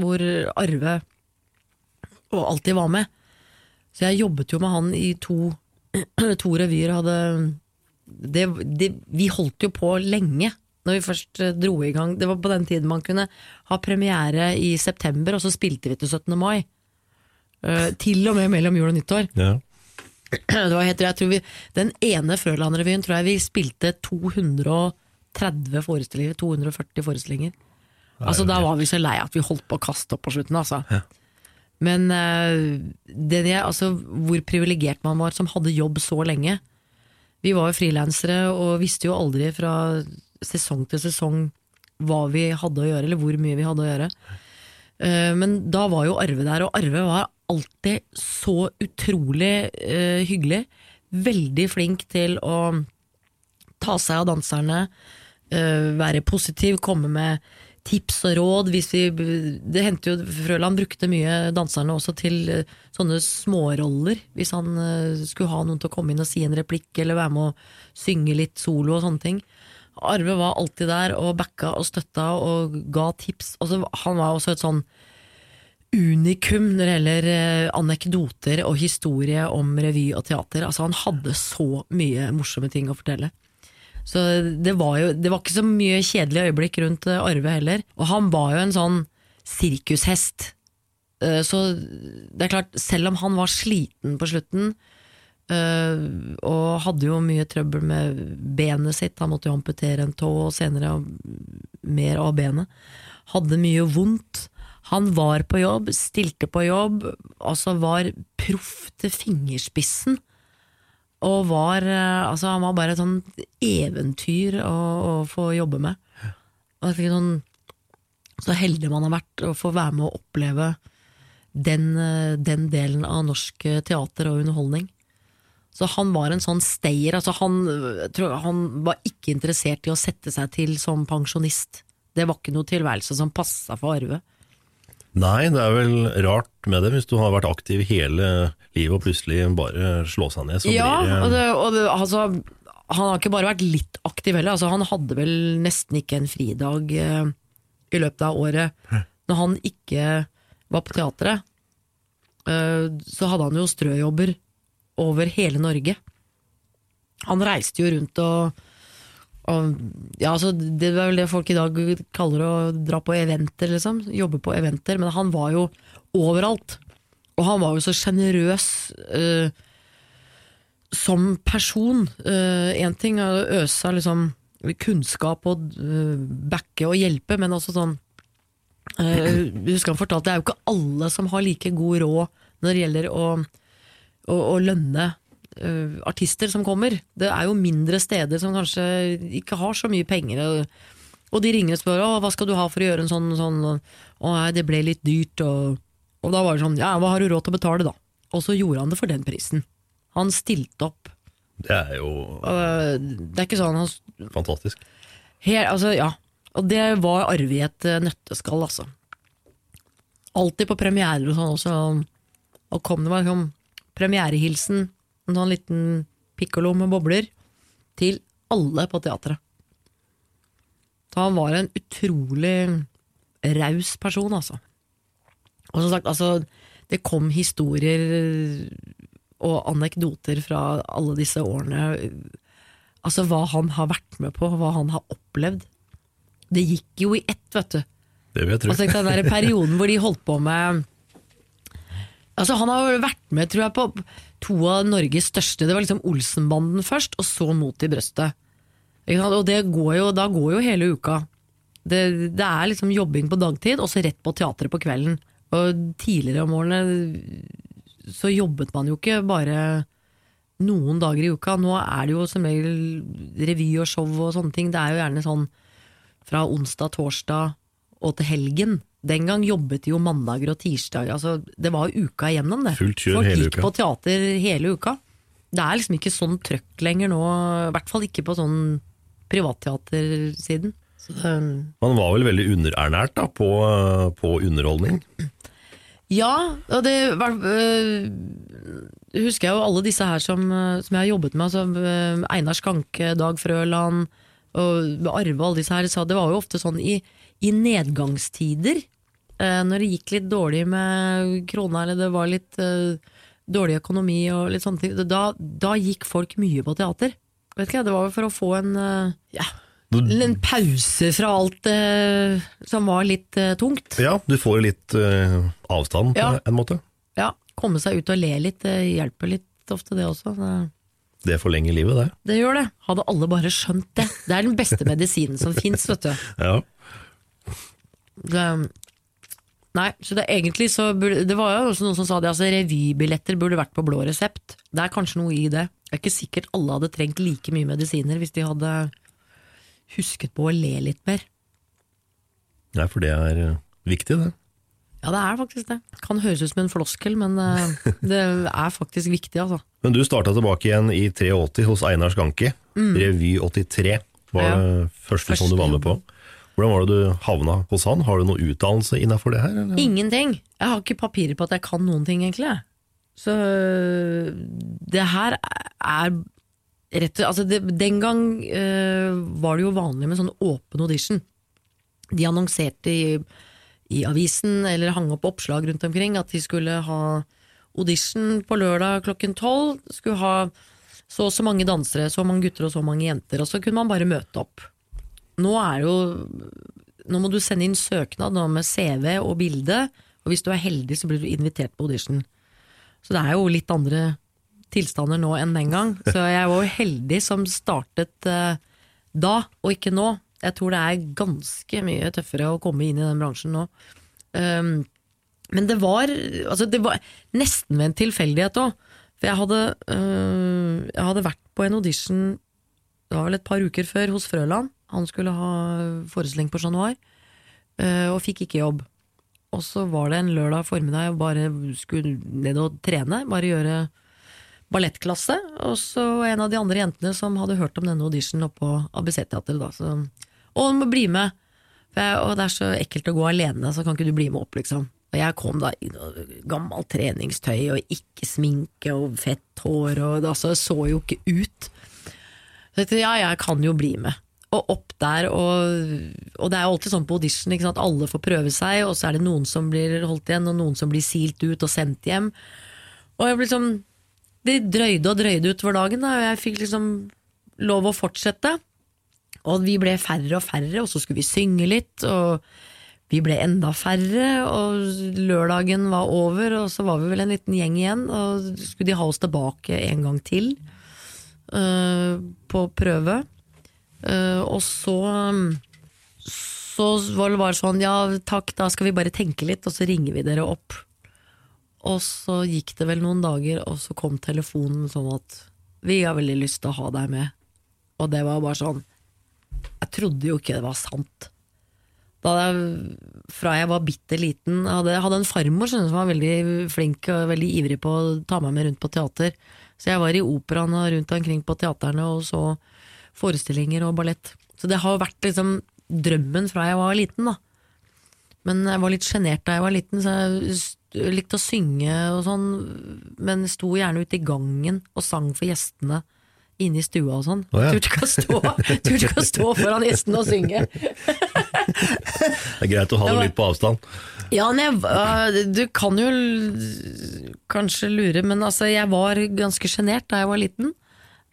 hvor Arve og alltid var med. Så jeg jobbet jo med han i to, to revyer. Hadde, det, det, vi holdt jo på lenge når vi først eh, dro i gang. Det var på den tiden man kunne ha premiere i september, og så spilte vi til 17. mai. Eh, til og med mellom jul og nyttår. Ja. Det var helt, jeg tror vi, den ene Frøland-revyen tror jeg vi spilte 230 forestillinger. 240 forestillinger. Altså Da var vi så lei at vi holdt på å kaste opp på slutten. Altså. Men det, den altså, hvor privilegert man var som hadde jobb så lenge. Vi var jo frilansere og visste jo aldri fra sesong til sesong hva vi hadde å gjøre, eller hvor mye vi hadde å gjøre. Eh, Men da var jo Arve der, og Arve var alltid så utrolig uh, hyggelig. Veldig flink til å ta seg av danserne, uh, være positiv, komme med tips og råd. Vi, det hendte jo Frøland brukte mye danserne også til uh, sånne småroller. Hvis han skulle ha noen til å komme inn og si en replikk, eller være med å synge litt solo og sånne ting. Arve var alltid der og backa og støtta og ga tips. Altså, han var også et sånn unikum når det gjelder eh, anekdoter og historie om revy og teater. Altså, han hadde så mye morsomme ting å fortelle. Så det var jo det var ikke så mye kjedelige øyeblikk rundt eh, Arve heller. Og han var jo en sånn sirkushest. Eh, Så det er klart, selv om han var sliten på slutten, og hadde jo mye trøbbel med benet sitt, han måtte jo amputere en tå og senere mer av benet, hadde mye vondt. Han var på jobb, stilte på jobb, altså var proff til fingerspissen. Og var, eh, altså han var bare et sånn eventyr å, å få jobbe med. Og jeg tenker sånn, så heldig man har vært å få være med å oppleve den, eh, den delen av norsk eh, teater og underholdning. Så han var en sånn stayer. Altså han, jeg, han var ikke interessert i å sette seg til som pensjonist. Det var ikke noe tilværelse som passa for Arve. Nei, det er vel rart med det, hvis du har vært aktiv hele livet og plutselig bare slå seg ned. Så ja, blir og, det, det, og det, altså, han har ikke bare vært litt aktiv heller. Altså, han hadde vel nesten ikke en fridag eh, i løpet av året når han ikke var på teatret. Eh, så hadde han jo strøjobber over hele Norge. Han reiste jo rundt og, og ja, altså, Det er vel det folk i dag kaller å dra på eventer, liksom. Jobbe på eventer. Men han var jo overalt. Og han var jo så sjenerøs uh, som person. Én ting er å øse liksom, kunnskap og uh, backe og hjelpe, men også sånn eh, husker han fortalte det er jo ikke alle som har like god råd når det gjelder å, å, å lønne eh, artister som kommer. Det er jo mindre steder som kanskje ikke har så mye penger. Og, de ringer og spør «Å, hva skal du ha for å gjøre en sånn, sånn Å nei, det ble litt dyrt. Og, og da var det sånn Ja, hva har du råd til å betale, da? Og så gjorde han det for den prisen. Han stilte opp. det er jo uh, Det er ikke sånn han fantastisk. Her, altså, ja. Og det var Arve i et eh, nøtteskall, altså. Alltid på premierer og sånn også. Og kom det meg sånn premierehilsen, en sånn liten pikkolo med bobler, til alle på teatret. Så han var en utrolig raus person, altså. Og som sagt, altså, det kom historier og anekdoter fra alle disse årene. Altså hva han har vært med på, hva han har opplevd. Det gikk jo i ett, vet du. Det vil jeg tro. Altså den der perioden hvor de holdt på med Altså Han har vært med tror jeg, på to av Norges største. Det var liksom Olsenbanden først, og så Mot i brøstet. Og går jo, da går jo hele uka. Det, det er liksom jobbing på dagtid, og så rett på teatret på kvelden. Og tidligere om årene så jobbet man jo ikke bare noen dager i uka. Nå er det jo som regel revy og show og sånne ting. Det er jo gjerne sånn fra onsdag, torsdag og til helgen. Den gang jobbet de jo mandager og tirsdager. Altså, det var jo uka igjennom, det. Fullt kjør Folk hele gikk uka. på teater hele uka. Det er liksom ikke sånn trøkk lenger nå, i hvert fall ikke på sånn privatteatersiden. Så det, Man var vel veldig underernært da, på, på underholdning. Ja, og det var, øh, husker jeg jo alle disse her som, øh, som jeg har jobbet med. Altså, øh, Einar Skanke, Dag Frøland og Arve alle disse her. Det var jo ofte sånn i, i nedgangstider, når det gikk litt dårlig med krona, eller det var litt øh, dårlig økonomi og litt sånne ting, da, da gikk folk mye på teater. Vet ikke, Det var vel for å få en, øh, ja, en pause fra alt eh, som var litt eh, tungt. Ja, du får litt eh, avstand på Ja. en måte. Ja, komme seg ut og le litt, hjelper litt ofte det også. Det, Det forlenger livet, det. det gjør det. Hadde alle bare skjønt det. Det er den beste medisinen som fins, vet du. Ja. Det, nei, så det egentlig så burde Det var jo også noen som sa det, altså revybilletter burde vært på blå resept. Det er kanskje noe i det. Det er ikke sikkert alle hadde trengt like mye medisiner hvis de hadde husket på å le litt mer. Nei, for det er eh, viktig, det. Ja, det er faktisk det. Kan høres ut som en floskel, men eh, det er faktisk viktig, altså. Men du starta tilbake igjen i 83 hos Einar Skanke. Revy 83 var Mm. Ja. det første som du var med på. Hvordan var det du havna hos han? Har du noe utdannelse innafor det her? Eller? Ingenting. Jeg har ikke papirer på at jeg kan noen ting, egentlig. Så det her er rett og altså det, Den gang eh, var det jo vanlig med sånn åpen audition. De annonserte i, i avisen eller hang opp oppslag rundt omkring at de skulle ha audition på lørdag klokken tolv. Skulle ha så og så mange dansere, så mange gutter og så mange jenter, og så kunne man bare møte opp. Nå er jo Nå må du sende inn søknad med CV og bilde, og hvis du er heldig, så blir du invitert på audition. Så det er jo litt andre tilstander nå enn den gang. Så jeg var jo heldig som startet uh, da, og ikke nå. Jeg tror det er ganske mye tøffere å komme inn i den bransjen nå. Um, men det var, altså det var nesten ved en tilfeldighet òg. For jeg hadde, øh, jeg hadde vært på en audition det var vel et par uker før hos Frøland. Han skulle ha forestilling på Chat Noir, øh, og fikk ikke jobb. Og så var det en lørdag formiddag jeg bare skulle ned og trene, bare gjøre ballettklasse. Og så en av de andre jentene som hadde hørt om denne auditionen oppå ABC-teatret. Så, og hun må bli med! Jeg, og det er så ekkelt å gå alene, så kan ikke du bli med opp, liksom. Og jeg kom da i gammelt treningstøy og ikke sminke og fett hår, og det altså, så jo ikke ut. Så jeg tenkte ja, jeg kan jo bli med. Og opp der, og, og det er jo alltid sånn på audition, sant? alle får prøve seg, og så er det noen som blir holdt igjen, og noen som blir silt ut og sendt hjem. Og jeg ble liksom Det drøyde og drøyde utover dagen, da, og jeg fikk liksom lov å fortsette. Og vi ble færre og færre, og så skulle vi synge litt, og vi ble enda færre, og lørdagen var over, og så var vi vel en liten gjeng igjen, og skulle de ha oss tilbake en gang til uh, på prøve. Uh, og så så var det bare sånn, ja takk, da skal vi bare tenke litt, og så ringer vi dere opp. Og så gikk det vel noen dager, og så kom telefonen sånn at vi har veldig lyst til å ha deg med. Og det var bare sånn Jeg trodde jo ikke det var sant. Da jeg, fra jeg var bitte liten hadde, hadde en farmor som var veldig flink og veldig ivrig på å ta meg med rundt på teater. Så jeg var i operaen og rundt omkring på teaterne og så forestillinger og ballett. Så det har vært liksom drømmen fra jeg var liten, da. Men jeg var litt sjenert da jeg var liten, så jeg likte å synge og sånn, men sto gjerne ute i gangen og sang for gjestene inne i stua og sånn. Oh, ja. Turte ikke å stå, turte ikke å stå foran gjestene og synge. Det er greit å ha Det litt på avstand. Ja, jeg, du kan jo kanskje lure, men altså, jeg var ganske sjenert da jeg var liten.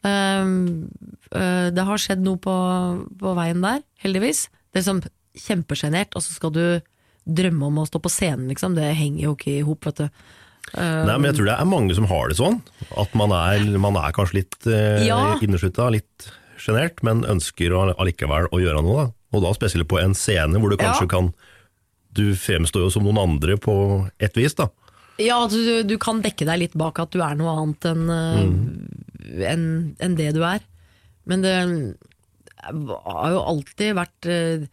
Um, øh, det har skjedd noe på, på veien der, heldigvis. Det er sånn kjempesjenert, og så skal du drømme om å stå på scenen, liksom. Det henger jo ikke i hop, vet du. Um, Nei, men jeg tror det er mange som har det sånn. At man er, man er kanskje litt eh, Ja. inneslutta, litt sjenert, men ønsker å, allikevel å gjøre noe. Da. Og da spesielt på en scene hvor du kanskje Ja. kan Du fremstår jo som noen andre på et vis, da. Ja, du, du kan dekke deg litt bak at du er noe annet enn øh, enn- en det du er. Men det har jo alltid vært øh,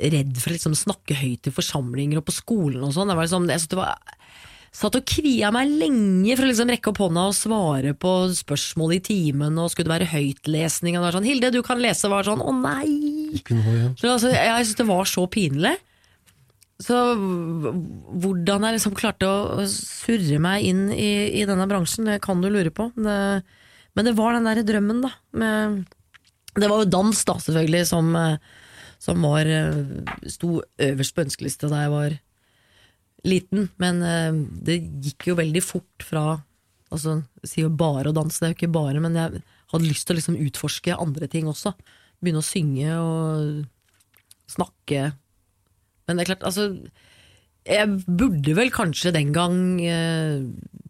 redd for å liksom snakke høyt i forsamlinger og på skolen og sånn. Liksom, jeg det var Satt og kvia meg lenge for å liksom rekke opp hånda og svare på spørsmål i timen, og skulle det være høytlesning, og det var sånn 'Hilde, du kan lese', var sånn 'Å nei'. Så, altså, jeg jeg synes det var så pinlig. Så hvordan jeg liksom klarte å surre meg inn i, i denne bransjen, det kan du lure på. Det, men det var den der drømmen, da. Med, det var jo dans, da, selvfølgelig, som, eh, som var eh, sto øverst på ønskelista da jeg var liten. Men eh, det gikk jo veldig fort fra Altså, jeg sier jo bare å danse, det er jo ikke bare, men jeg hadde lyst til å liksom utforske andre ting også. Begynne å synge og snakke. Men det er klart, altså Jeg burde vel kanskje den gang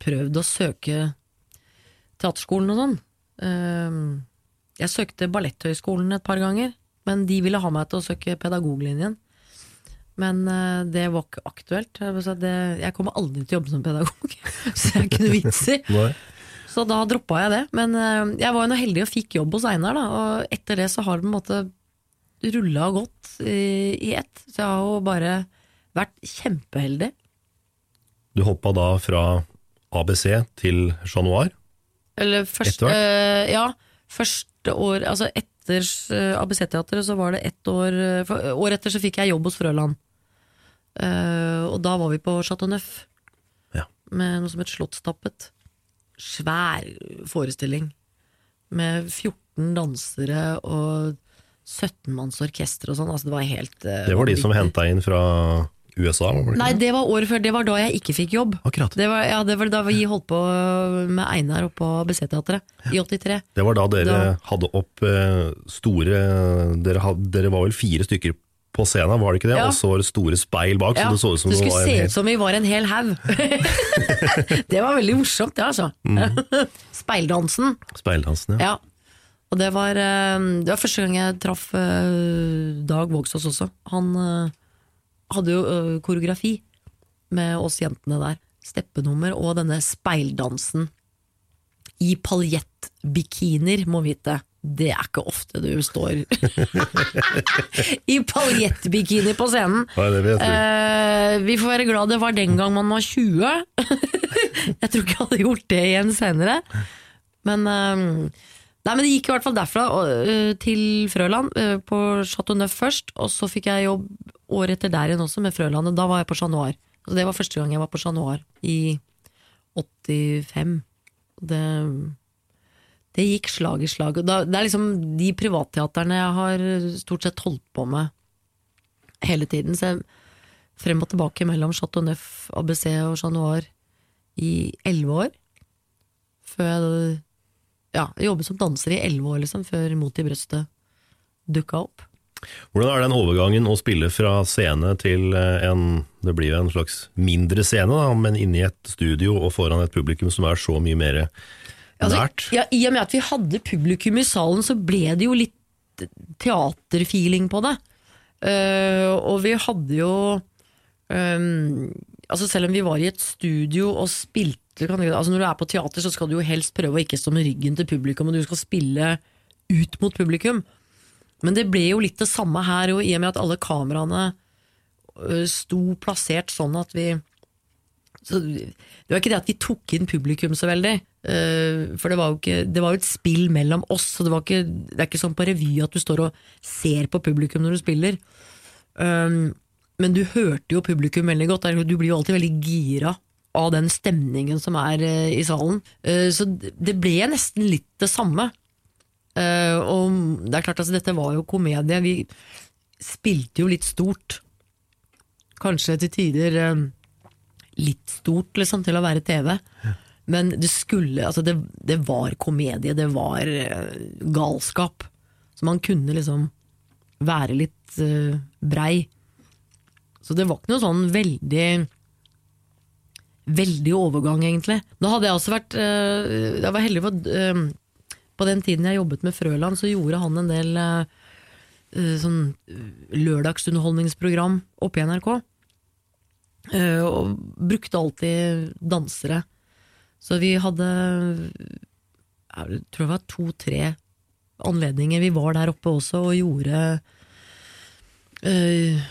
prøvd å søke teaterskolen og sånn. Eh, jeg søkte Balletthøgskolen et par ganger, men de ville ha meg til å søke pedagoglinjen. Men eh, det var ikke aktuelt. Jeg, kommer aldri til å jobbe som pedagog, så jeg kunne vits i. Så da droppa jeg det. Men eh, jeg var jo noe heldig og fikk jobb hos Einar, da, og etter det så har det på en måte rulla godt i, i ett. Så jeg har jo bare vært kjempeheldig. Du hoppa da fra ABC til Chat Noir. Eller først, eh, ja, første år Altså etter eh, ABC-teatret så var det ett år eh, for, Året etter så fikk jeg jobb hos Frøland. Eh, og da var vi på Chateau Neuf Ja. med noe som het Slottstappet. Svær forestilling. Med 14 dansere og 17 manns orkester og sånn. Altså det var helt eh, Det var de som henta inn fra USA? Var det Nei, det? var året før. Det var da jeg ikke fikk jobb. Akkurat. Det var, ja, det var da vi holdt på med Einar oppe på BC-teatret i 83. Det var da dere Da- hadde opp eh, store dere, had, dere var vel fire stykker på scenen, var det ikke det? Ja. Og så var det store speil bak, Ja, så det så ut som det skulle se hel ut som vi var en hel haug. det var veldig morsomt, det altså. Speildansen. speildansen. Ja. Ja. Og det var, eh, det var første gang jeg traff eh, Dag Vågsås også. Han hadde jo uh, koreografi med oss jentene der. Steppenummer og denne speildansen. I paljettbikiner, må vite. Det er ikke ofte du står i paljettbikini på scenen. Heter? Eh, vi får være glad det var den gang man var 20. jeg tror ikke jeg hadde gjort det igjen senere. Men, eh, nei, men det gikk i hvert fall derfra og, uh, til Frøland, uh, på Chateau Neuf først. Og så fikk jeg jobb året etter der igjen også med Frølandet. Da var jeg på Chat Noir. Så det var første gang jeg var på Chat Noir, i 85. Det, det gikk slag i slag. Da, det er liksom de privatteaterne jeg har stort sett holdt på med hele tiden. Så jeg frem og tilbake mellom Chateau Neuf, ABC og Chat Noir i elleve år. Før jeg ja, jobbet som danser i elleve år, liksom, før Mot i brøstet dukka opp. Hvordan er den overgangen å spille fra scene til eh, en Det blir jo en slags mindre scene, da, men inni et studio og foran et publikum som er så mye mer Altså, nært? ja, I og med at vi hadde publikum i salen, så ble det jo litt teaterfeeling på det. Uh, og vi hadde jo um, altså Selv om vi var i et studio og spilte kan du, altså Når du er på teater, så skal du jo helst prøve å ikke stå med ryggen til publikum, og du skal spille ut mot publikum. Men det ble jo litt det samme her, og i og med at alle kameraene øh, sto plassert sånn at vi så Det var ikke det at vi tok inn publikum så veldig, øh, for det var jo ikke, det var et spill mellom oss. Så det, ikke, det er ikke sånn på revy at du står og ser på publikum når du spiller. Men du hørte jo publikum veldig godt. Du blir jo alltid veldig gira av den stemningen som er øh, i salen. Så det ble nesten litt det samme. Uh, og det er klart altså, dette var jo komedie. Vi spilte jo litt stort. Kanskje til tider um, litt stort liksom, til å være TV. Men det skulle Altså, det, det var komedie. Det var uh, galskap. Så man kunne liksom være litt uh, brei. Så det var ikke noe sånn veldig Veldig overgang, egentlig. Da hadde jeg også vært Jeg var heldig for på den tiden jeg jobbet med Frøland, så gjorde han en del eh, eh, sånn lørdagsunderholdningsprogram oppe i NRK. Uh, og brukte alltid dansere. Så vi hadde jeg tror det var to-tre anledninger. Vi var der oppe også og gjorde eh,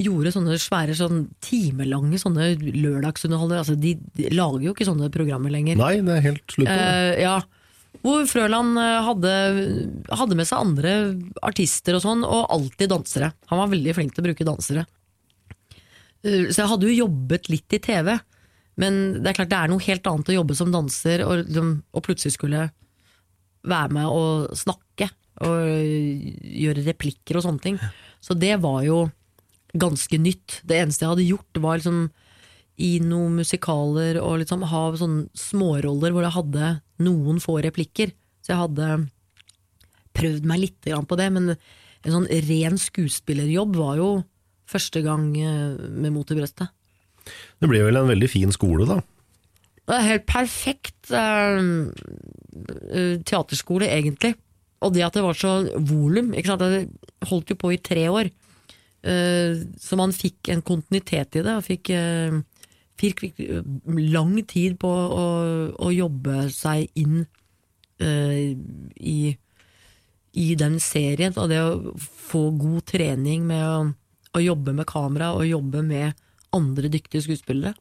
Gjorde sånne svære, sånn timelange sånne lørdagsunderholdninger. Altså, de, de lager jo ikke sånne programmer lenger. Nei, det er helt slutt på det. Uh, ja. Hvor Frøland eh, hadde, hadde med seg andre artister og sånn, og alltid dansere. Han var veldig flink til å bruke dansere. Eh, Så jeg hadde jo jobbet litt i TV, men det er klart det er noe helt annet å jobbe som danser og, liksom- og plutselig skulle være med og snakke og gjøre replikker og sånne ting. Så det var jo ganske nytt. Det eneste jeg hadde gjort, var liksom i noen musikaler og liksom ha sånne småroller hvor jeg hadde noen få replikker. Så jeg hadde prøvd meg litt på det, men en sånn ren skuespillerjobb var jo første gang eh, med Mot i brøstet. Det ble vel en veldig fin skole, da. Det helt perfekt eh, eh, teaterskole, egentlig. Og det at det var så volum. Det holdt jo på i tre år. Så man fikk en kontinuitet i det, og fikk, fikk, fikk lang tid på å, å jobbe seg inn uh, i, i den serien. Og det å få god trening med å, å jobbe med kamera og jobbe med andre dyktige skuespillere.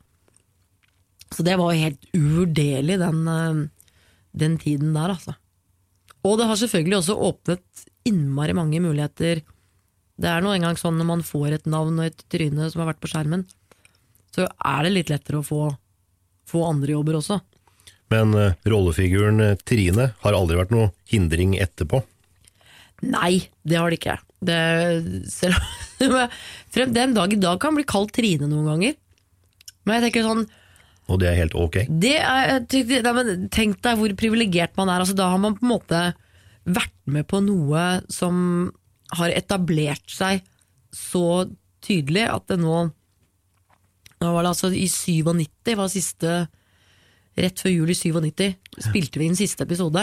Så det var helt uvurderlig, den, eh, den tiden der, altså. Og det har selvfølgelig også åpnet innmari mange muligheter. Det er nå engang sånn når man får et navn og et tryne som har vært på skjermen, så er det litt lettere å få, få andre jobber også. Men uh, rollefiguren eh, Trine har aldri vært noe hindring etterpå. Nei, det har det ikke. Det, selv om frem den dag i dag kan bli kalt Trine noen ganger. Men jeg tenker sånn Og det er helt ok. det er, Tenk deg hvor privilegert man er. Altså, da har man på en måte vært med på noe som har etablert seg så tydelig at det nå Nå var det altså i 97 var siste Rett før jul i 97 spilte vi inn siste episode.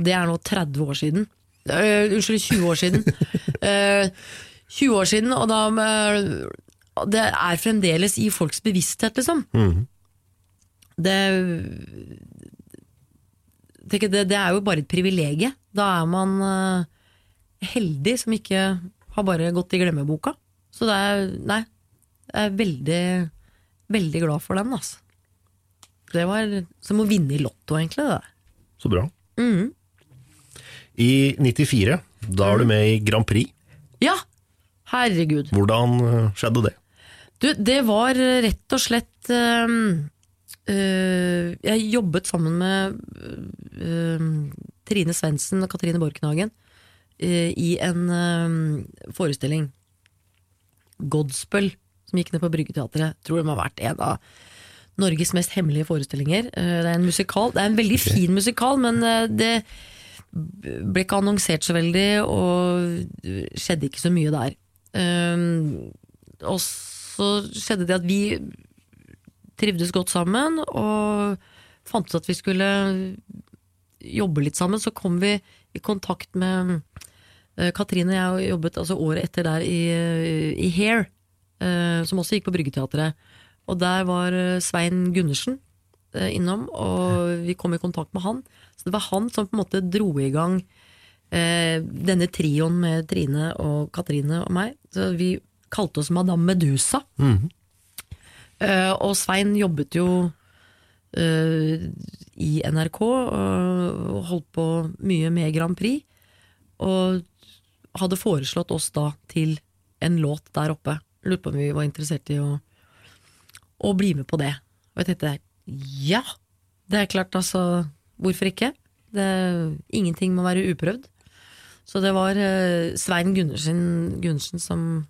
Det er nå 30 år siden. Uh, unnskyld, 20 år siden. Uh, 20 år siden, og da uh, Det er fremdeles i folks bevissthet, liksom. Det, tenker, det Det er jo bare et privilegium. Da er man eh, heldig som ikke har bare gått i glemmeboka. Så det er Nei, jeg er veldig, veldig glad for den, altså. Det var som å vinne i Lotto, egentlig. det. Så bra. I 94, da er du med i Grand Prix. Ja, herregud. Hvordan eh, skjedde det? Du, det var eh, rett og slett øh, Jeg jobbet sammen med øh, Trine Svendsen og Katrine Borkenhagen i en forestilling. Godspell, som gikk ned på Bryggeteatret. Tror det må ha vært en av Norges mest hemmelige forestillinger. Eh, det er en musikal. Det er en veldig fin musikal, men eh, det ble ikke annonsert så veldig, og skjedde ikke så mye der. Um, og så skjedde det at vi trivdes godt sammen, og fant ut at vi skulle jobbe litt sammen. Så kom vi i kontakt med eh, Katrine og jeg jobbet altså året etter der i, i Hair, eh, som også gikk på Bryggeteatret. Og der var eh, Svein Gundersen eh, innom, og vi kom i kontakt med han. Så det var han som på en måte dro i gang eh, denne trioen med Trine og Katrine og meg. Så vi kalte oss Madame Medusa. Eh, og Svein jobbet jo eh, i NRK og holdt på mye med Grand Prix. Og hadde foreslått oss da til en låt der oppe. Lurte på om vi var interessert i å, å bli med på det. Og jeg tenkte ja, det er klart, altså. Hvorfor ikke? Det, ingenting må være uprøvd. Så det var uh, Svein Gundersen, som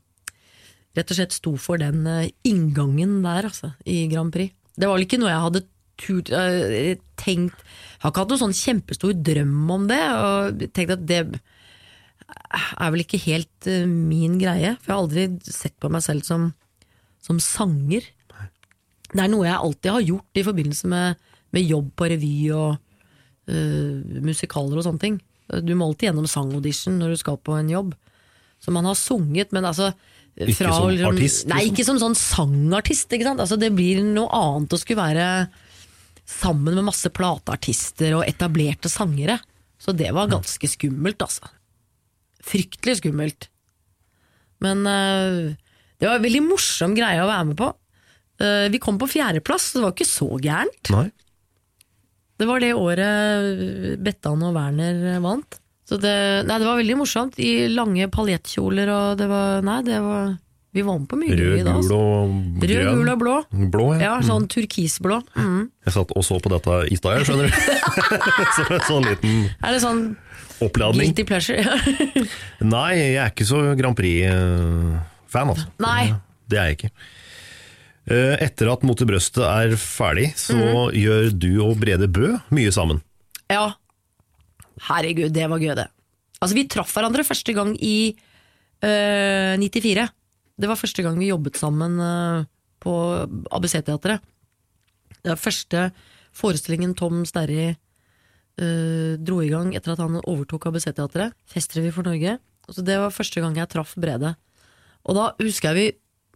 rett og slett sto for den uh, inngangen der, altså, i Grand Prix. Det var vel ikke noe jeg hadde turt, uh, tenkt Jeg har ikke hatt noen sånn kjempestor drøm om det, og tenkt at det er vel ikke helt uh, min greie, for jeg har aldri sett på meg selv som, som sanger. Det er noe jeg alltid har gjort i forbindelse med, med jobb på revy og uh, musikaler og sånne ting. Du må alltid gjennom sangaudition når du skal på en jobb. Så man har sunget, men altså Ikke som artist, Nei, liksom? ikke som sånn sangartist. Altså, det blir noe annet å skulle være sammen med masse plateartister og etablerte sangere. Så det var ganske skummelt, altså. Fryktelig skummelt. Men uh, det var en veldig morsom greie å være med på. Uh, vi kom på fjerdeplass, så det var ikke så gærent. Nei. Det var det året Bettan og Werner vant. Så det, nei, det var veldig morsomt. I lange paljettkjoler og det var Nei, det var Vi var med på mye gøy da. altså. Rød, gul og blå. Blå, ja. Ja, sånn turkisblå. Mm. Jeg satt og så på dette i stad, skjønner du. så sånn liten Er det sånn oppladning. guilty pleasure? ja. Nei, jeg er ikke så Grand Prix-fan, altså. Nei. Det er jeg ikke. Eh, Etter at Mot i brøstet er ferdig, så Mhm. gjør du og Brede Bø mye sammen. ja. Herregud, det var gøy, det. Altså, vi traff hverandre første gang i øh, 94. Det var første gang vi jobbet sammen øh, på ABC-teatret. Det var første forestillingen Tom Sterri øh, dro i gang etter at han overtok ABC-teatret. Festrevy for Norge. Så det var første gang jeg traff Brede. Og da husker jeg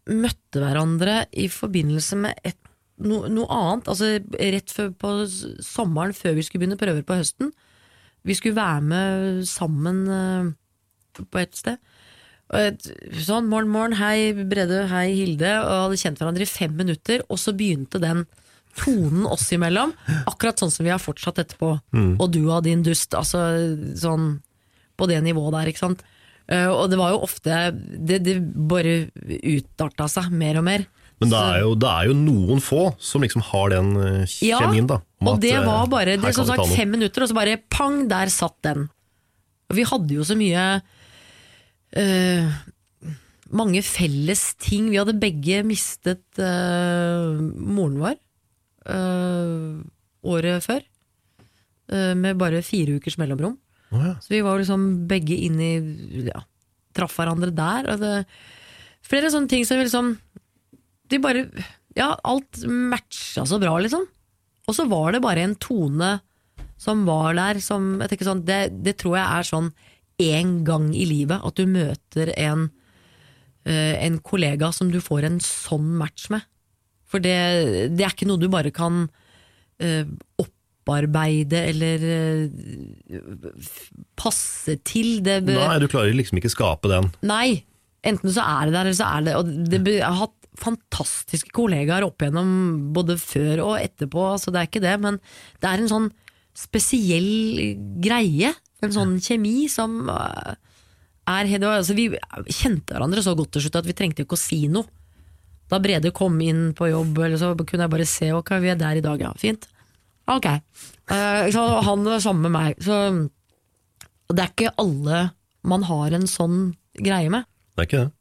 vi møtte hverandre i forbindelse med et, no, noe annet. Altså rett før på sommeren, før vi skulle begynne prøver på høsten. Vi skulle være med sammen uh, på et sted. Et, sånn, morgen, morgen, hei Brede, hei Hilde, og hadde kjent hverandre i fem minutter, og så begynte den tonen oss imellom, akkurat sånn som vi har fortsatt etterpå. Og du og din dust, altså sånn på det nivået der, ikke sant. Uh, og det var jo ofte Det, det bare utarta seg mer og mer. Men det er, jo, det er jo noen få som liksom har den kjemien, Ja, da. og at, det eh, var bare det, som sagt, fem minutter, og så bare pang, der satt den. Og vi hadde jo så mye uh, mange felles ting. Vi hadde begge mistet uh, moren vår eh, året før. eh, med bare fire ukers mellomrom. Oh, ja. Så vi var liksom begge inn i ja, Traff hverandre der. Og det, flere sånne ting som liksom De bare Ja, alt matcha så bra, liksom. Og så var det bare en tone som var der som jeg tenker sånn, det, det tror jeg er sånn én gang i livet at du møter en, eh, en kollega som du får en sånn match med. For det, det er ikke noe du bare kan uh, opparbeide eller uh, passe til. Det, Nei, du klarer liksom ikke skape den. Nei, enten så er det der, eller så er det Og det, jeg har hatt fantastiske kollegaer opp igjennom både før og etterpå, altså det er ikke det, men det er en sånn spesiell greie. En sånn kjemi som øh, er altså Vi kjente hverandre så godt til slutt at vi trengte ikke å si noe. Da Brede kom inn på jobb, eller så kunne jeg bare se ok, vi er der i dag, ja, fint. Ok. Eh, så han var sammen med meg. Så det er ikke alle man har en sånn greie med. Det er ikke det.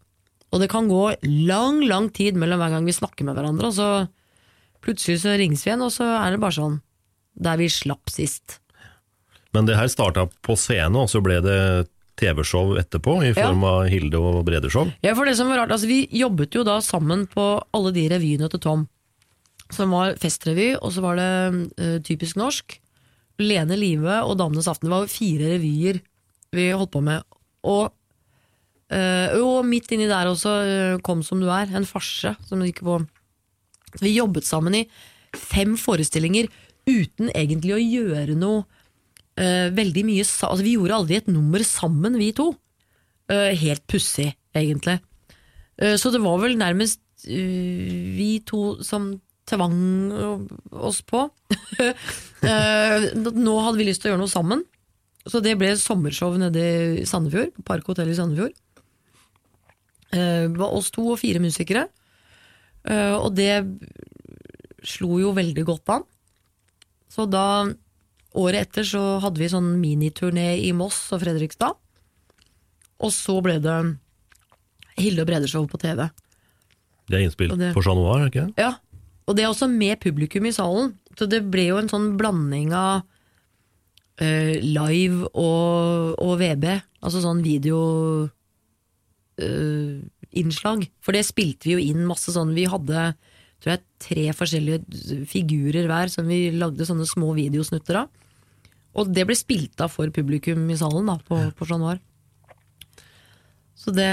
Og det kan gå lang, lang tid mellom hver gang vi snakker med hverandre, og så plutselig så ringes vi igjen, og så er det bare sånn der vi slapp sist. Men det her starta på scene, og så ble det TV-show etterpå, i form av Hilde og Brede-show. Ja, for det som var rart, altså Vi jobbet jo da sammen på alle de revyene til Tom. Som var festrevy, og så var det uh, Typisk norsk. Lene Live og Damenes aften. Det var fire revyer vi holdt på med. Og, eh, og midt inni der også eh, Kom som du er, en farse som gikk på Vi jobbet sammen i fem forestillinger uten egentlig å gjøre noe eh, veldig mye altså, Vi gjorde aldri et nummer sammen, vi to. Uh, helt pussig, egentlig. Uh, så det var vel nærmest vi to som tvang oss på. Nå hadde vi lyst til å gjøre noe sammen, så det ble sommershow nede i Sandefjord, på Park Hotel i Sandefjord. Det var oss to og fire musikere, og det slo jo veldig godt an. Så da, året etter, så hadde vi sånn miniturné i Moss og Fredrikstad. Og så ble det Hilde og Brede-show på TV. Det er innspilt det- for Chat Noir, ikke? Ja, og det er også med publikum i salen. Så det ble jo en sånn blanding av uh, live og, og VB. Altså sånn videoinnslag. For det spilte vi jo inn masse sånn Vi hadde tror jeg, tre forskjellige figurer hver som vi lagde sånne små videosnutter av. Og det ble spilt av for publikum i salen da, på, på Chat Noir. Så det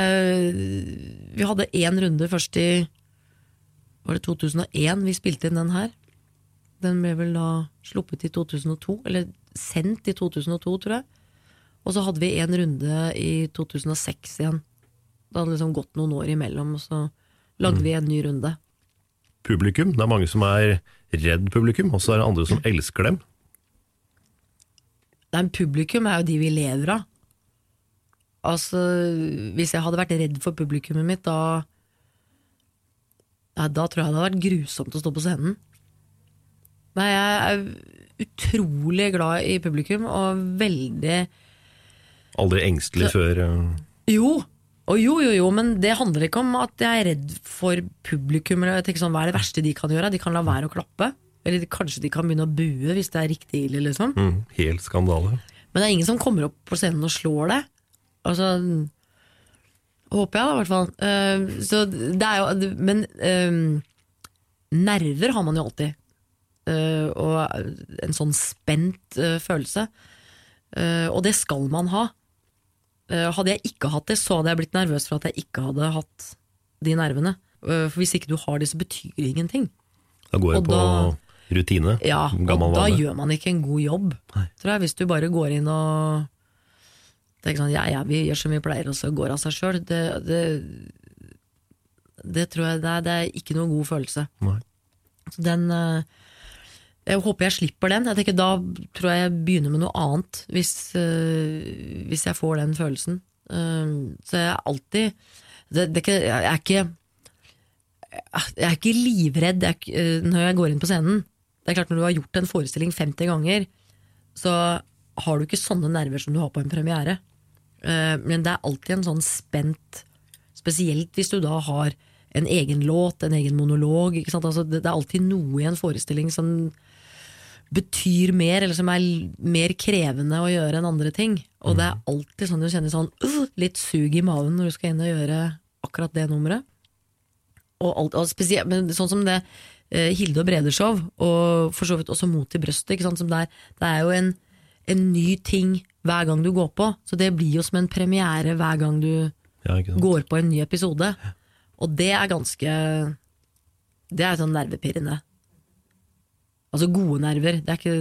Vi hadde én runde først i Var det 2001 vi spilte inn den her? Den ble vel da sluppet i 2002, eller sendt i 2002, tror jeg. Og så hadde vi en runde i 2006 igjen. Det hadde liksom gått noen år imellom, og så lagde vi en ny runde. Publikum. Det er mange som er redd publikum, og så er det andre som elsker dem. Nei, publikum er jo de vi lever av. Altså, hvis jeg hadde vært redd for publikummet mitt, da ja, Da tror jeg det hadde vært grusomt å stå på scenen. Nei, jeg er utrolig glad i publikum, og veldig Aldri engstelig før eh, Jo, og jo, jo, jo, men det handler ikke om at jeg er redd for publikum. Eller jeg tenker sånn, Hva er det verste de kan gjøre? De kan la være å klappe. Eller kanskje de kan begynne å bue hvis det er riktig ille, liksom. mm, Helt skandale. Men det er ingen som kommer opp på scenen og slår det. Altså Håper jeg, da, i hvert fall. Uh, så det er jo Men uh, nerver har man jo alltid. Uh, og en sånn spent følelse. Og det skal man ha. Eh, hadde jeg ikke hatt det, så hadde jeg blitt nervøs for at jeg ikke hadde hatt de nervene. Eh, for hvis ikke du har det, så betyr det ingenting. Da går jeg Og på da- rutine. Ja, og da vane. gjør man ikke en god jobb, Nei. tror jeg. Hvis du bare går inn og tenker sånn, ja, ja, vi gjør som vi pleier, og så går av seg sjøl. Det, det, det tror jeg det er, det er ikke noen god følelse. Nei. Så den eh, Jeg håper jeg slipper den. Jeg tenker Da tror jeg jeg begynner med noe annet, hvis, eh, hvis jeg får den følelsen. Eh, så jeg er alltid det, det er ikke, Jeg er ikke jeg er ikke livredd jeg er eh, når jeg går inn på scenen. Det er klart Når du har gjort en forestilling 50 ganger, så har du ikke sånne nerver som du har på en premiere. Uh, Men det er alltid en sånn spent spesielt hvis du da har en egen låt, en egen monolog. Altså, det, det er alltid noe i en forestilling som betyr mer, eller som er mer krevende å gjøre enn andre ting. Og det er alltid sånn du kjenner sånn uh, litt sug i maven når du skal inn og gjøre akkurat det nummeret. Og, alt, og spesielt, men sånn som det uh, Hilde og Breder-show, og for så vidt også Mot i brøstet, ikke sant, som det, er, det er jo en, en ny ting hver gang du går på, så det blir jo som en premiere hver gang du Ja, går på en ny episode. Og det er ganske Det er sånn nervepirrende. Altså gode nerver. Det er ikke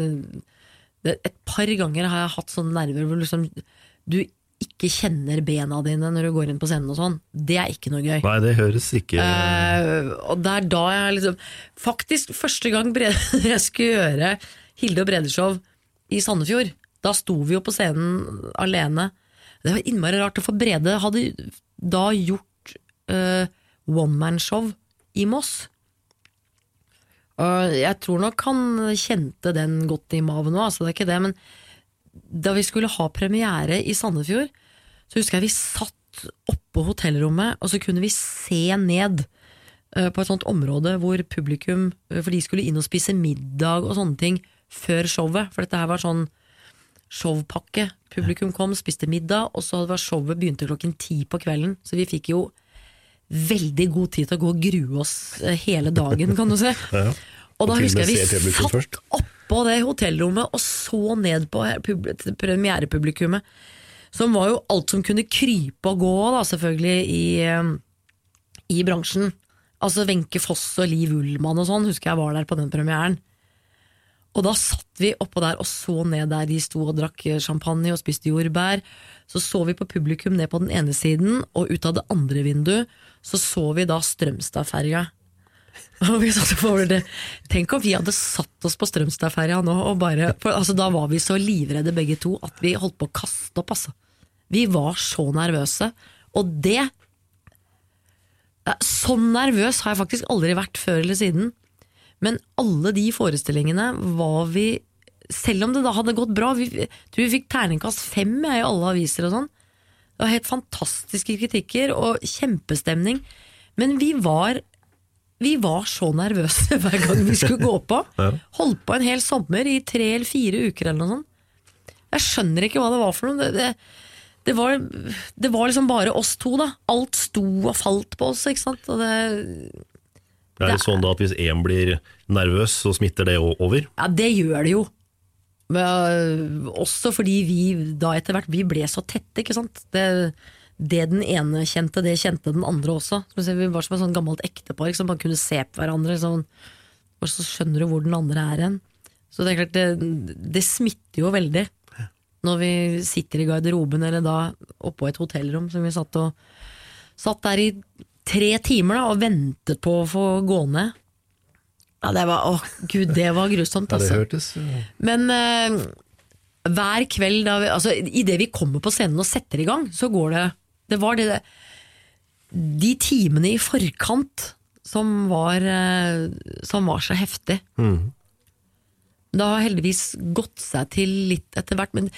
det, Et par ganger har jeg hatt sånne nerver hvor liksom du ikke kjenner bena dine når du går inn på scenen og sånn. Det er ikke noe gøy. Nei, det høres ikke Eh, og det er da jeg liksom Faktisk første gang jeg skulle gjøre Hilde og Brede-show i Sandefjord, da sto vi jo på scenen alene. Det var innmari rart, for Brede hadde da gjort uh, one man-show i Moss. Og jeg tror nok han kjente den godt i maven òg, altså det er ikke det, men da vi skulle ha premiere i Sandefjord, så husker jeg vi satt oppå hotellrommet, og så kunne vi se ned eh, på et sånt område hvor publikum eh, For de skulle inn og spise middag og sånne ting før showet, for dette her var sånn showpakke. Publikum kom, spiste middag, og så var showet begynte klokken ti på kvelden, så vi fikk jo veldig god tid til å gå og grue oss eh, hele dagen, kan du se. Og da Og da og husker jeg vi satt oppå det hotellrommet og så ned på premierepublikummet, som var jo alt som kunne krype og gå, da, selvfølgelig, i, eh, i bransjen. Altså Wenche Foss og Liv Ullmann og sånn, husker jeg var der på den premieren. Og da satt vi oppå der og så ned der de sto og drakk champagne og spiste jordbær. Så så vi på publikum ned på den ene siden, og ut av det andre vinduet så så vi da Strømstadferja. Og vi satt på det. Tenk om vi hadde satt oss på Strømstadferja nå, og bare for, altså, Da var vi så livredde begge to at vi holdt på å kaste opp, altså. Vi var så nervøse. Og det Sånn nervøs har jeg faktisk aldri vært før eller siden. Men alle de forestillingene var vi Selv om det da hadde gått bra Vi, vi fikk terningkast fem i alle aviser og sånn. Det var helt fantastiske kritikker og kjempestemning. Men vi var vi var så nervøse hver gang vi skulle gå på. Holdt på en hel sommer i tre eller fire uker eller noe sånt. Jeg skjønner ikke hva det var for noe. Det, det, det, var, det var liksom bare oss to, da. Alt sto og falt på oss, ikke sant. Og det, Er det sånn da at hvis én blir nervøs, så smitter det over? ja, det gjør det jo. Men, øh, også fordi vi da etter hvert Vi ble så tette, ikke sant. Det, det den ene kjente, det kjente den andre også. Vi var som et sånn gammelt ektepar som man kunne se på hverandre. Sånn, og så skjønner du hvor den andre er hen. Så det er klart, det, det smitter jo veldig. Når vi sitter i garderoben, eller da oppå et hotellrom, som vi satt og Satt der i tre timer da, og ventet på å få gå ned. Ja, det var, åh, gud, det var grusomt, Ja, det altså. hørtes ja. Men uh, hver kveld da vi, altså, Idet vi kommer på scenen og setter i gang, så går det Det var det De timene i forkant som var, uh, som var så heftig. Det har heldigvis gått seg til litt etter hvert, men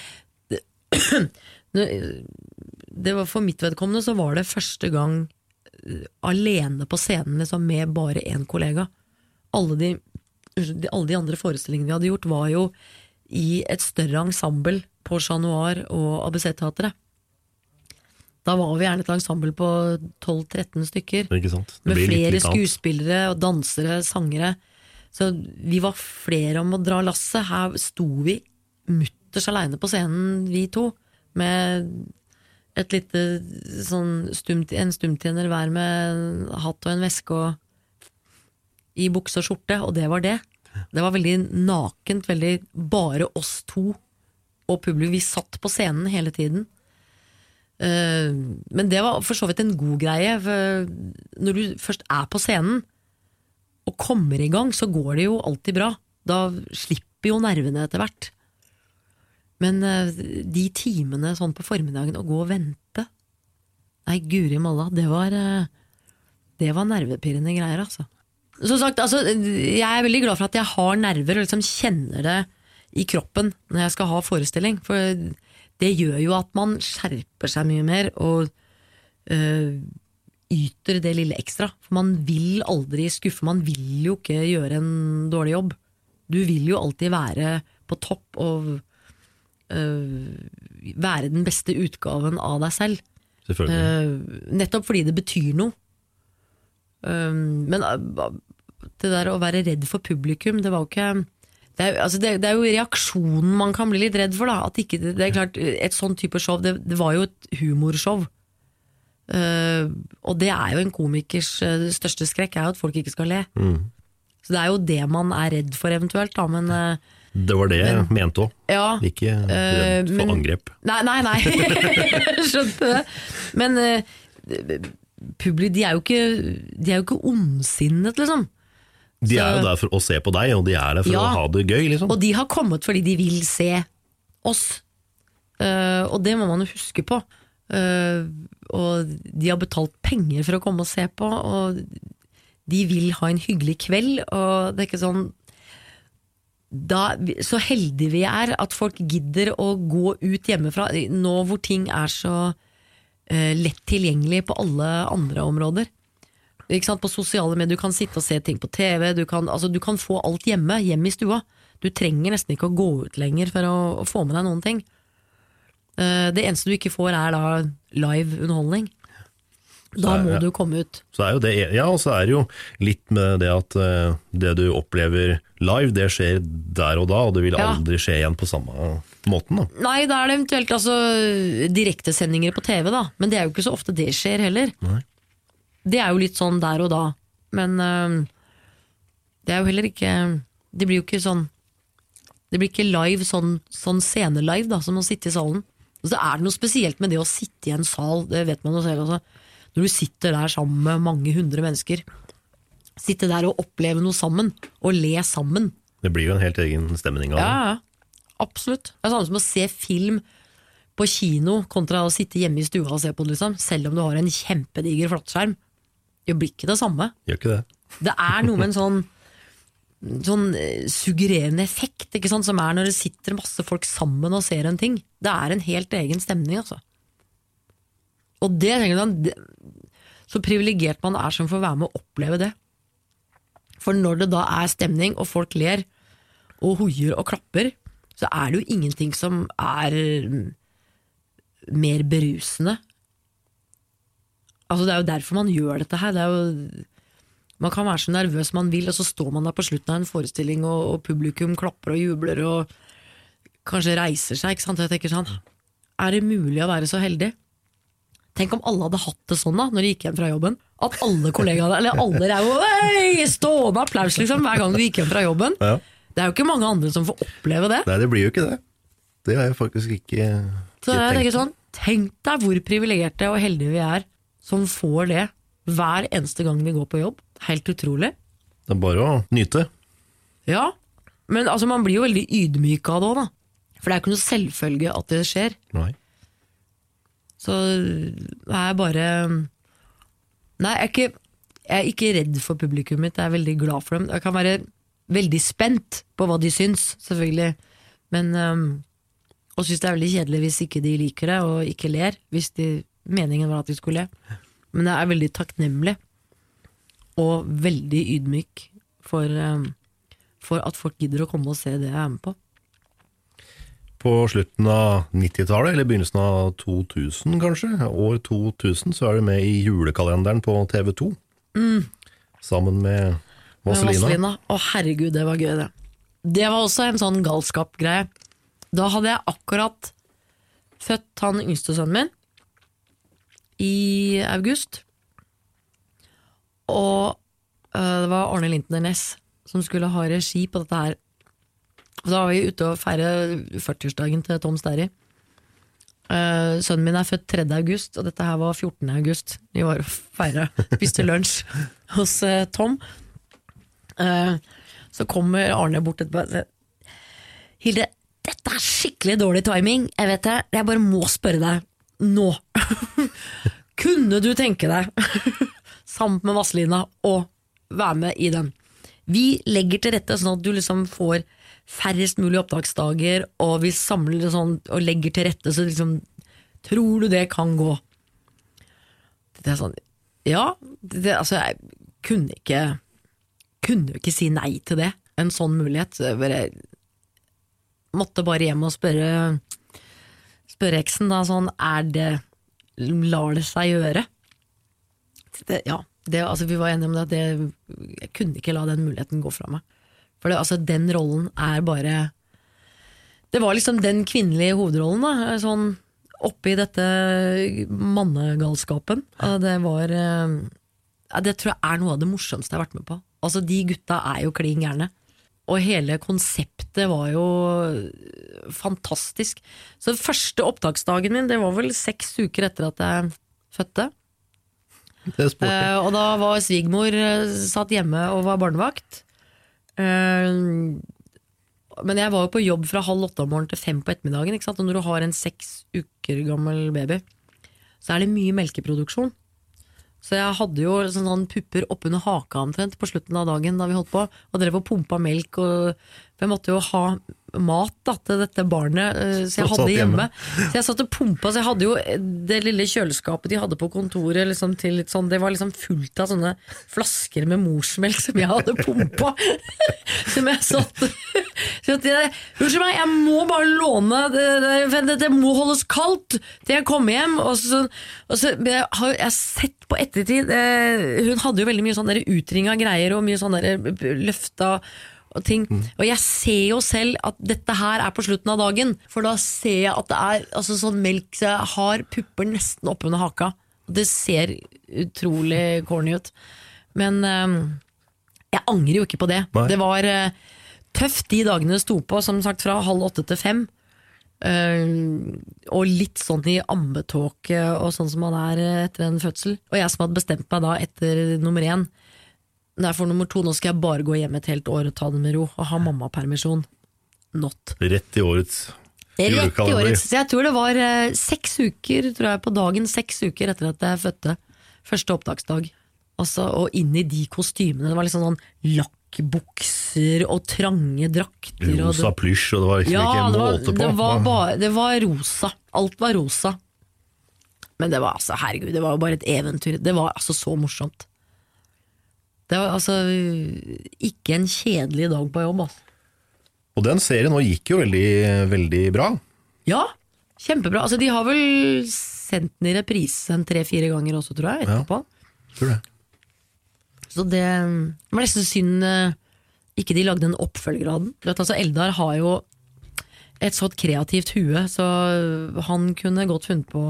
det, det var for mitt vedkommende så var det første gang eh, alene på scenen liksom, med bare én kollega. Alle de, alle de andre forestillingene vi hadde gjort, var jo i et større ensemble på Chat Noir og ABC-teatret. Da var vi gjerne et ensemble på 12-13 stykker. Med flere skuespillere og dansere, sangere. Så vi var flere om å dra lasset. Her sto vi mutters aleine på scenen, vi to. Med et lite sånn stumt, en stumtjener hver med en hatt og en veske og i bukse og skjorte, og det var det. Det var veldig nakent, veldig bare oss to og publikum. Vi satt på scenen hele tiden. Eh, men det var for så vidt en god greie. Når du først er på scenen og kommer i gang, så går det jo alltid bra. Da slipper jo nervene etter hvert. Men eh, de timene sånn på formiddagen å gå og vente Nei, guri malla, det var eh, Det var nervepirrende greier, altså. Som sagt, altså, jeg er veldig glad for at jeg har nerver og liksom kjenner det i kroppen når jeg skal ha forestilling. For det gjør jo at man skjerper seg mye mer og øh, yter det lille ekstra. For man vil aldri skuffe, man vil jo ikke gjøre en dårlig jobb. Du vil jo alltid være på topp og øh, være den beste utgaven av deg selv. Eh, nettopp fordi det betyr noe. Um, men uh, det der å være redd for publikum, det var jo ikke det er, altså det, det er jo reaksjonen man kan bli litt redd for. Da. At ikke, det er klart, Et sånn type show, det, det var jo et humorshow. Uh, og det er jo en komikers uh, største skrekk, er jo at folk ikke skal le. Så det er jo det man er redd for eventuelt, da. Men uh, Det var det jeg mente òg. ja. Ikke redd for men- angrep. Nei, nei, nei. Skjønte det. Men publi, de er jo ikke, de er jo ikke ondsinnet, liksom. De er jo der for å se på deg, og de er der for Ja. å ha det gøy, liksom. Og de har kommet fordi de vil se oss. Uh, og det må man jo huske på. Uh, og de har betalt penger for å komme og se på, og de vil ha en hyggelig kveld, og det er ikke sånn da, Så heldige vi er at folk gidder å gå ut hjemmefra, nå hvor ting er så uh, lett tilgjengelig på alle andre områder. Ikke sant? På sosiale medier, du kan sitte og se ting på TV, du kan, altså, du kan få alt hjemme, hjemme i stua. Du trenger nesten ikke å gå ut lenger for å, å få med deg noen ting. Uh, det eneste du ikke får er da live underholdning. Da må du komme ut. Så er jo det, ja, og så er det jo litt med det at eh, det du opplever live, det skjer der og da, og det vil aldri skje igjen på samme måten. da. Nei, da er det eventuelt altså, direktesendinger på TV, da. Men det er jo ikke så ofte det skjer heller. Nei. Det er jo litt sånn der og da. Men uh, det er jo heller ikke Det blir jo ikke sånn Det blir ikke live, sånn, sånn scenelive, da, som å sitte i salen. Og så er det noe spesielt med det å sitte i en sal, det vet man jo selv også. Når du sitter der sammen med mange hundre mennesker. Sitte der og oppleve noe sammen, og le sammen. Det blir jo en helt egen stemning av det. ja. Absolutt. Det er samme som å se film på kino kontra å sitte hjemme i stua og se på det, liksom. Selv om du har en kjempediger flatskjerm. Det blir ikke det samme. Gjør ikke det? Det er noe med en sånn Sånn eh, suggererende effekt ikke sant? som er når det sitter masse folk sammen og ser en ting. Det er en helt egen stemning, altså. Og det tenker jeg, Så privilegert man er som får være med å oppleve det. For når det da er stemning, og folk ler og hoier og klapper, så er det jo ingenting som er mm, mer berusende. Altså Det er jo derfor man gjør dette her. Det er jo, man kan være så nervøs man vil, og så står man der på slutten av en forestilling, og, og publikum klapper og jubler og kanskje reiser seg. ikke sant? Jeg tenker sånn, Er det mulig å være så heldig? Tenk om alle hadde hatt det sånn da, når de gikk hjem fra jobben. At alle kollegaene, eller alle er jo, «Hei!» Stående applaus liksom, hver gang du gikk hjem fra jobben. Ja. Det er jo ikke mange andre som får oppleve det. Nei, det blir jo ikke det. Det har jeg faktisk ikke, Så jeg tenker sånn, Tenk deg hvor privilegerte og heldige vi er som får det hver eneste gang vi går på jobb. Helt utrolig. Det er bare å nyte. Ja, men altså, man blir jo veldig ydmyk av det òg, da. For det er ikke noe selvfølge at det skjer. Nei. Så det er bare Nei, jeg er ikke, jeg er ikke redd for publikum mitt, jeg er veldig glad for dem. Jeg kan være veldig spent på hva de syns, selvfølgelig. Men um, Og syns det er veldig kjedelig hvis ikke de liker det, og ikke ler. Hvis de, meningen var at vi skulle le. Men jeg er veldig takknemlig, og veldig ydmyk for, for at folk gidder å komme og se det jeg er med på. På slutten av 90-tallet, eller begynnelsen av 2000 kanskje, år 2000, så er du med i julekalenderen på TV 2. Sammen med Med Vazelina. Vazelina. Å herregud, det var gøy det. Det var også en sånn galskap-greie. Da hadde jeg akkurat født han yngste sønnen min i august. Og øh, det var Arne Lintner Næss som skulle ha regi på dette her. Og Da var vi ute og feire 40-årsdagen til Tom Sterry. Uh, sønnen min er født 3. august, og dette her var 14. august. Vi var og feira, spiste lunsj hos uh, Tom. Uh, så kommer Arne bort etterpå og sier Hilde, dette er skikkelig dårlig timing. Jeg vet det, jeg bare må spørre deg nå. Kunne du tenke deg, sammen med Vazelina, å være med i den? Vi legger til rette sånn at du liksom får færrest mulig opptaksdager, og vi samler det sånn og legger til rette, så liksom Tror du det kan gå? Det er sånn Ja, det, altså jeg kunne ikke Kunne jo ikke si nei til det. En sånn mulighet. Jeg måtte bare hjem og spørre Spørre eksen da sånn Er det Lar det seg gjøre? Det, ja, det, altså vi var enige om det at det, jeg kunne ikke la den muligheten gå fra meg. For det, altså den rollen er bare Det var liksom den kvinnelige hovedrollen, da. Sånn oppi dette mannegalskapen. Det var eh, Det tror jeg er noe av det morsomste jeg har vært med på. Altså De gutta er jo klin gærne. Og hele konseptet var jo fantastisk. Så den første opptaksdagen min, det var vel seks uker etter at jeg fødte. Eh, og da var svigermor eh, satt hjemme og var barnevakt. Eh, men jeg var jo på jobb fra halv åtte om morgenen til fem på ettermiddagen. Og når du har en seks uker gammel baby, så er det mye melkeproduksjon. Så jeg hadde jo sånn, sånn pupper oppunder haka omtrent på slutten av dagen da vi holdt på, og drev og pumpa melk. Og, for jeg måtte jo ha mat da, til dette barnet, eh, så jeg hadde hjemme. hjemme. Så jeg satt og pumpa, så jeg hadde jo det lille kjøleskapet de hadde på kontoret, liksom, til litt sånn, det var liksom fullt av sånne flasker med morsmelk som jeg hadde pumpa. som jeg satt så jeg, Unnskyld meg, jeg må bare låne det, det, det, det må holdes kaldt til jeg kommer hjem. Og så, og så jeg har jeg sett på ettertid eh, Hun hadde jo veldig mye sånn utringa greier og mye sånn løfta og ting. Og jeg ser jo selv at dette her er på slutten av dagen, for da ser jeg at det er altså, sånn melk så jeg har pupper nesten oppunder haka. Det ser utrolig corny ut. Men um, jeg angrer jo ikke på det. Nei. Det var uh, tøft de dagene det sto på, som sagt fra halv åtte til fem. Uh, og litt sånn i ammetåke og sånn som man er eh, etter en fødsel. Og jeg som hadde bestemt meg da etter nummer én Nei, for nummer to, nå skal jeg bare gå hjem et helt år og ta det med ro og ha mammapermisjon. Not. Rett i årets Rett i julekalender. årets. Så jeg tror det var eh, seks uker, tror jeg, på dagen, seks uker etter at jeg fødte. Første opptaksdag. Altså, og inn i de kostymene. Det var liksom sånn lakkbukser og trange drakter. og Rosa det, plysj, og det var liksom ja, ikke det var, måte på. det, var bare, det var rosa. Alt var rosa. Men det var altså, herregud, det var jo bare et eventyr. Det var altså så morsomt. Det var altså ikke en kjedelig dag på jobb, altså. Og den serien nå gikk jo veldig, veldig bra. Ja, kjempebra. Altså, de har vel sendt den i reprise en tre-fire ganger også, tror jeg, etterpå. Ja, Tror det. Så det var nesten synd eh, ikke de lagde en oppfølger av den. Altså, Eldar har jo et sånt kreativt hue, så han kunne godt funnet på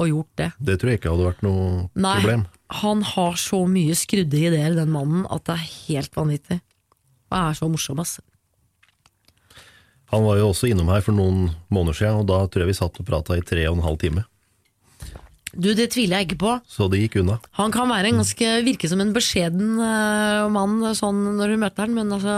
å gjort det. Det tror jeg ikke hadde vært noe Nei, problem. Han har så mye skrudde ideer, den mannen, at det er helt vanvittig. Og er så morsom, ass. Han var jo også innom her for noen måneder siden, og da tror jeg vi satt og prata i tre og en halv time. Du, det tviler jeg ikke på. Så det gikk unna. Han kan være en ganske, virke som en beskjeden uh, mann sånn når du møter han, men altså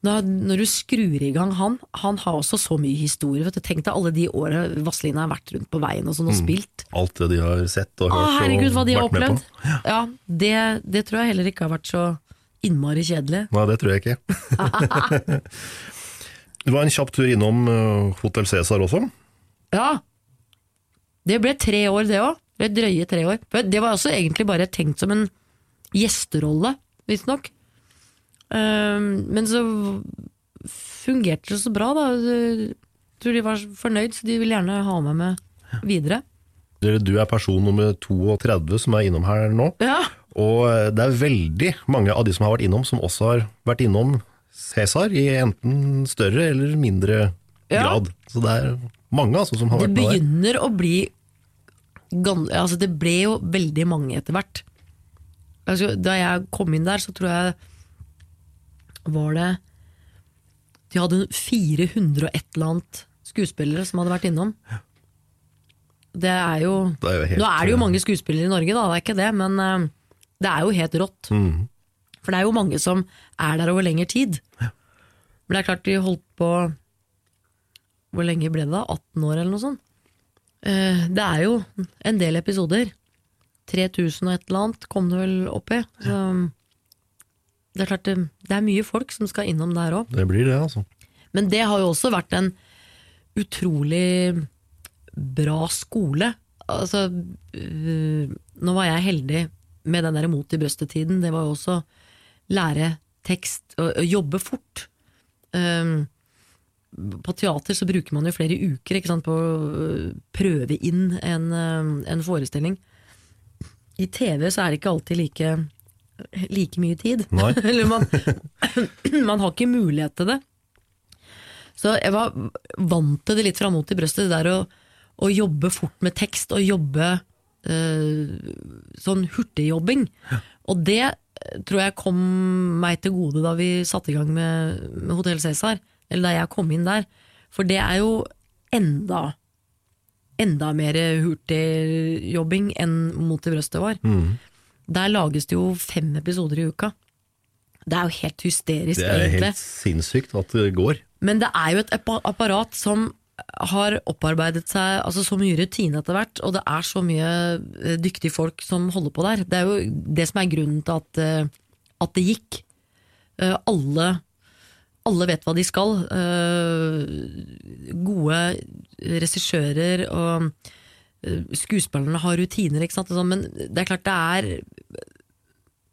da, når du skrur i gang han, han har også så mye historie. Vet du. Tenk deg alle de åra Vazelina har vært rundt på veien og sånn og spilt. Alt det de har sett og hørt herregud, hva de har opplevd! Ja, Ja, det, det tror jeg heller ikke har vært så innmari kjedelig. Nei, det tror jeg ikke. det var en kjapp tur innom uh, Hotell Cæsar også. Ja! Det ble tre år, det òg. Drøye tre år. Det var også egentlig bare tenkt som en gjesterolle, visstnok. Um, men så fungerte det så bra, da. Jeg tror de var fornøyd, så de vil gjerne ha meg med videre. Du er person nummer 32 som er innom her nå. Ja, Og uh, det er veldig mange av de som har vært innom, som også har vært innom Cæsar i enten større eller mindre Ja. grad. Så det er mange altså, som har Det vært med der. begynner å bli altså Det ble jo veldig mange etter hvert. Altså, da jeg kom inn der, så tror jeg var det De hadde 400 og et eller annet skuespillere som hadde vært innom. Det er jo, Det er jo helt, Nå er det jo eh, mange skuespillere i Norge, da, det er ikke det, men eh, det er jo helt rått. Mm. For det er jo mange som er der over lengre tid. Men det er klart de holdt på Hvor lenge ble det da? 18 år eller noe sånt? Eh, Det er jo en del episoder. 3000 og et eller annet kom det vel opp i. Så det er klart det, det er mye folk som skal innom der òg. Det blir det, altså. Men det har jo også vært en utrolig bra skole. Altså, øh, nå var jeg heldig med den der mot i brøstet-tiden, det var jo også lære tekst og, og jobbe fort. Um, på teater så bruker man jo flere uker sant, på å øh, prøve inn en, en forestilling. I TV så er det ikke alltid like, like mye tid. Eller man, man har ikke mulighet til det. Så jeg var vant til det litt fra mot i brøstet, det der å, å jobbe fort med tekst og jobbe øh, sånn hurtigjobbing. Og det tror jeg kom meg til gode da vi satte i gang med, med Hotell Cæsar, eller da jeg kom inn der. For det er jo enda enda mer hurtigjobbing enn Mot i brøstet var. Der lages det jo fem episoder i uka. Det er jo helt hysterisk, egentlig. Det er egentlig. helt sinnssykt at det går. Men det er jo et apparat som har opparbeidet seg altså så mye rutine etter hvert, og det er så mye eh, dyktige folk som holder på der. Det er jo det som er grunnen til at, eh, at det gikk. Eh, Alle, alle vet hva de skal. Gode regissører og skuespillerne har rutiner, ikke sant. sånn, Men det er klart det er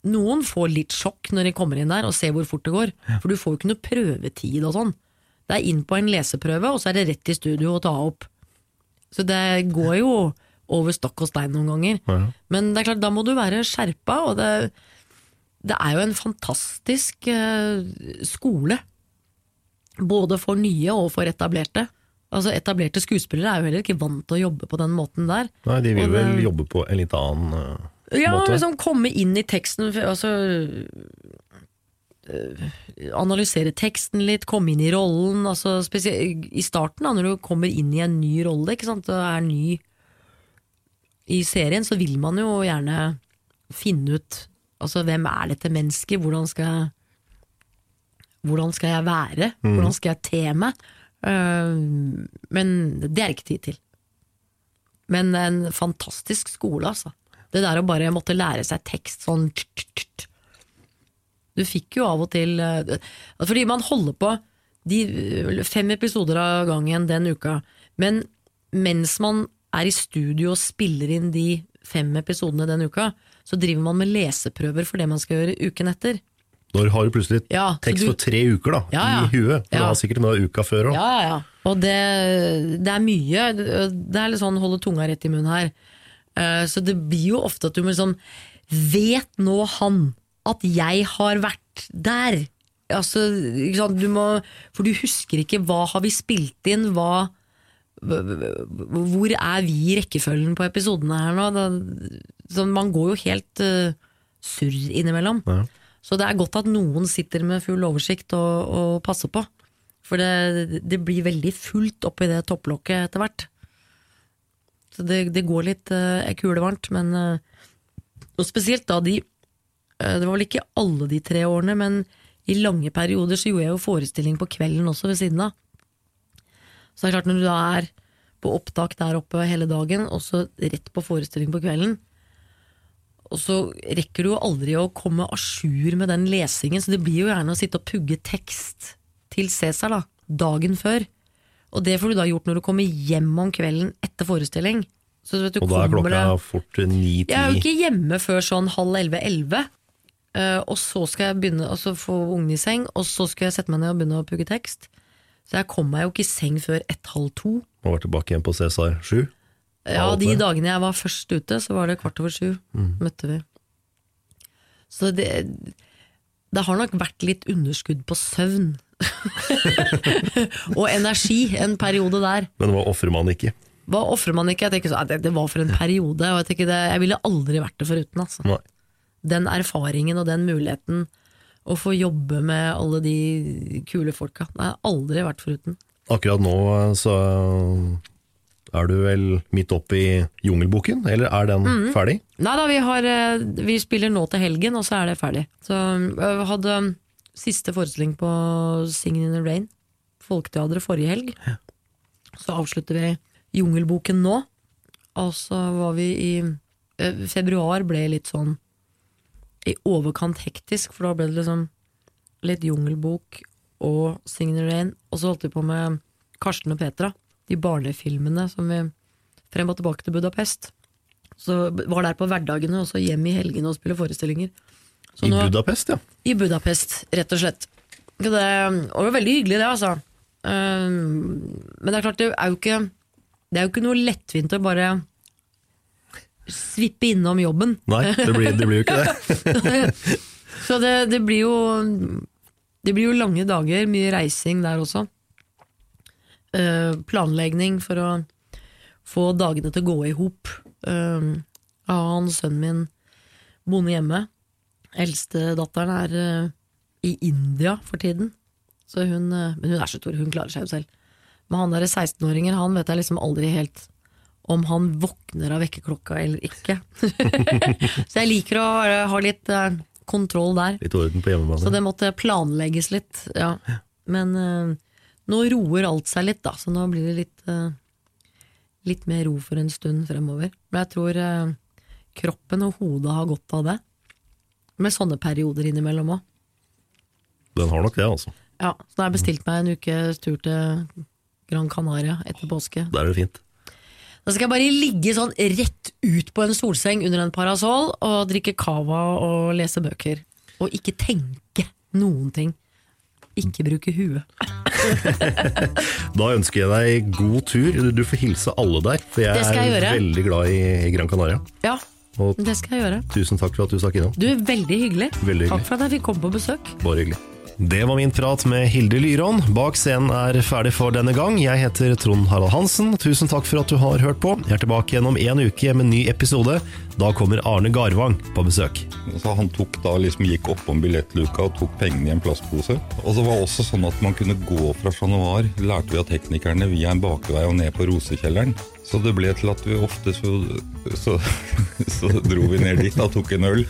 noen får litt sjokk når de kommer inn der og ser hvor fort det går. For du får jo ikke noe prøvetid og sånn. Det er inn på en leseprøve, og så er det rett i studio å ta opp. Så det går jo over stokk og stein noen ganger. Ja. Men det er klart, da må du være skjerpa, og det, det er jo en fantastisk eh, skole. Både for nye og for etablerte. Altså Etablerte skuespillere er jo heller ikke vant til å jobbe på den måten der. Nei, de vil det- vel jobbe på en litt annen uh, Ja, måte. liksom komme inn i teksten, altså øh, Analysere teksten litt, komme inn i rollen. Altså I starten, da, når du kommer inn i en ny rolle ikke sant, og er ny i serien, så vil man jo gjerne finne ut Altså, hvem er dette mennesket? Hvordan skal jeg Hvordan skal jeg være? Hvordan skal jeg te meg? Øh, men det er ikke tid til. Men en fantastisk skole, altså. Det der å bare måtte lære seg tekst sånn. Du fikk jo av og til eh, Fordi man holder på de eh, fem episoder av gangen den uka, men mens man er i studio og spiller inn de fem episodene den uka, så driver man med leseprøver for det man skal gjøre uken etter. Når har du plutselig Ja, tekst du- for tre uker da, Ja, ja. i huet? For Ja. Du har sikkert noe uka før òg. Ja, ja, ja. Og det, det er mye. Det er litt sånn holde tunga rett i munnen her. Eh, Så det blir jo ofte at du må liksom Vet nå han at jeg har vært der? Altså? Du må, for du husker ikke hva har vi spilt inn, hva hvor er vi i rekkefølgen på episodene her nå? Da, så man går jo helt uh, surr innimellom. Ja. Så det er godt at noen sitter med full oversikt og, og passer på. For det, det blir veldig fullt oppi det topplokket etter hvert. Så det, det går litt uh, kulevarmt, men uh, Og spesielt da de uh, Det var vel ikke alle de tre årene, men i lange perioder så gjorde jeg jo forestilling på kvelden også ved siden av. Så det er klart når du da er på opptak der oppe hele dagen, og så rett på forestilling på kvelden, og så rekker du jo aldri å komme à jour med den lesingen, så det blir jo gjerne å sitte og pugge tekst til Cæsar da, dagen før. Og det får du da gjort når du kommer hjem om kvelden etter forestilling. Så vet du, Og da er klokka det- fort ni-ti. Jeg er jo ikke hjemme før sånn halv elleve-elleve. Eh, og så skal jeg begynne altså få ungen i seng, og så skal jeg sette meg ned og begynne å pugge tekst. Så jeg kom meg jo ikke i seng før ett-halv to. Og var tilbake igjen på Cæsar 7. Ja, de dagene jeg var først ute, så var det kvart over sju. Møtte vi. Så det Det har nok vært litt underskudd på søvn. og energi en periode der. Men hva ofrer man ikke? Hva ofrer man ikke? Jeg tenker så, det, det var for en periode, og jeg, tenker det, jeg ville aldri vært det foruten. Altså. Nei. Den erfaringen og den muligheten å få jobbe med alle de kule folka. Det har jeg aldri vært foruten. Akkurat nå eh, så er du vel midt oppe i Jungelboken, eller er den Mhm. ferdig? Nei da, vi, har, eh, vi spiller nå til helgen, og så er det ferdig. Så jeg hadde siste forestilling på Singing in the Rain, Folketeatret, forrige helg. Så avslutter vi Jungelboken nå. Og så var vi i eh, Februar ble litt sånn i overkant hektisk, for da ble det liksom litt jungelbok og Singing in the Rain. Og så holdt vi på med Karsten og Petra, de barnefilmene som vi frem og tilbake til Budapest. Så var der på hverdagene, og så hjem i helgene og spille forestillinger. Så I nå- Budapest, ja. I Budapest, rett og slett. Det var veldig hyggelig, det, altså. Um, men det er klart, det er jo ikke Det er jo ikke noe lettvint å bare svippe innom jobben. Nei, det blir, det blir jo ikke det. Så det, det blir jo Det blir jo lange dager, mye reising der også. Eh, planlegging for å få dagene til å gå i hop. Uh, han sønnen min boende hjemme. Eldstedatteren er uh, i India for tiden. Så hun, uh, men hun er så stor, hun klarer seg jo selv. Men han derre 16-åringen, han vet jeg liksom aldri helt om han våkner av vekkerklokka eller ikke. så jeg liker å ha, litt kontroll der. Litt orden på Så det måtte planlegges litt, ja. Men nå roer alt seg litt, da, så nå blir det litt, uh, litt mer ro for en stund fremover. Men jeg tror uh, kroppen og hodet har godt av det. Med sånne perioder innimellom òg. Den har nok det, altså. Ja, så nå har jeg bestilt meg en ukes tur til Gran Canaria etter påske. Der er det fint. Da skal jeg bare ligge sånn rett ut på en solseng under en parasoll og drikke cava og lese bøker. Og ikke tenke noen ting. Ikke bruke huet. Da ønsker jeg deg god tur. Du får hilse alle der, for jeg, jeg er veldig glad i, i Gran Canaria. Ja, Og det skal jeg gjøre. tusen takk for at du stakk innom. Du, veldig hyggelig. Veldig hyggelig. Takk for at jeg fikk komme på besøk. Bare hyggelig. Det var min prat med Hilde Lyron. Bak scenen er ferdig for denne gang. Jeg heter Trond Harald Hansen. Tusen takk for at du har hørt på. Jeg er tilbake igjen om en uke med en ny episode. Da kommer Arne Garvang på besøk. Så han tok da liksom gikk oppom billettluka og tok pengene i en plastpose. Og det var også sånn at man kunne gå fra Chat Noir, lærte vi av teknikerne, via en bakvei og ned på Rosekjelleren. Så det ble til at vi ofte så, så, så dro vi ned dit og tok en øl.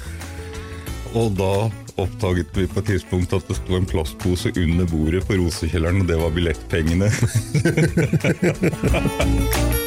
Og da oppdaget vi på et tidspunkt at det sto en plastpose under bordet på Rosekjelleren, og det var billettpengene.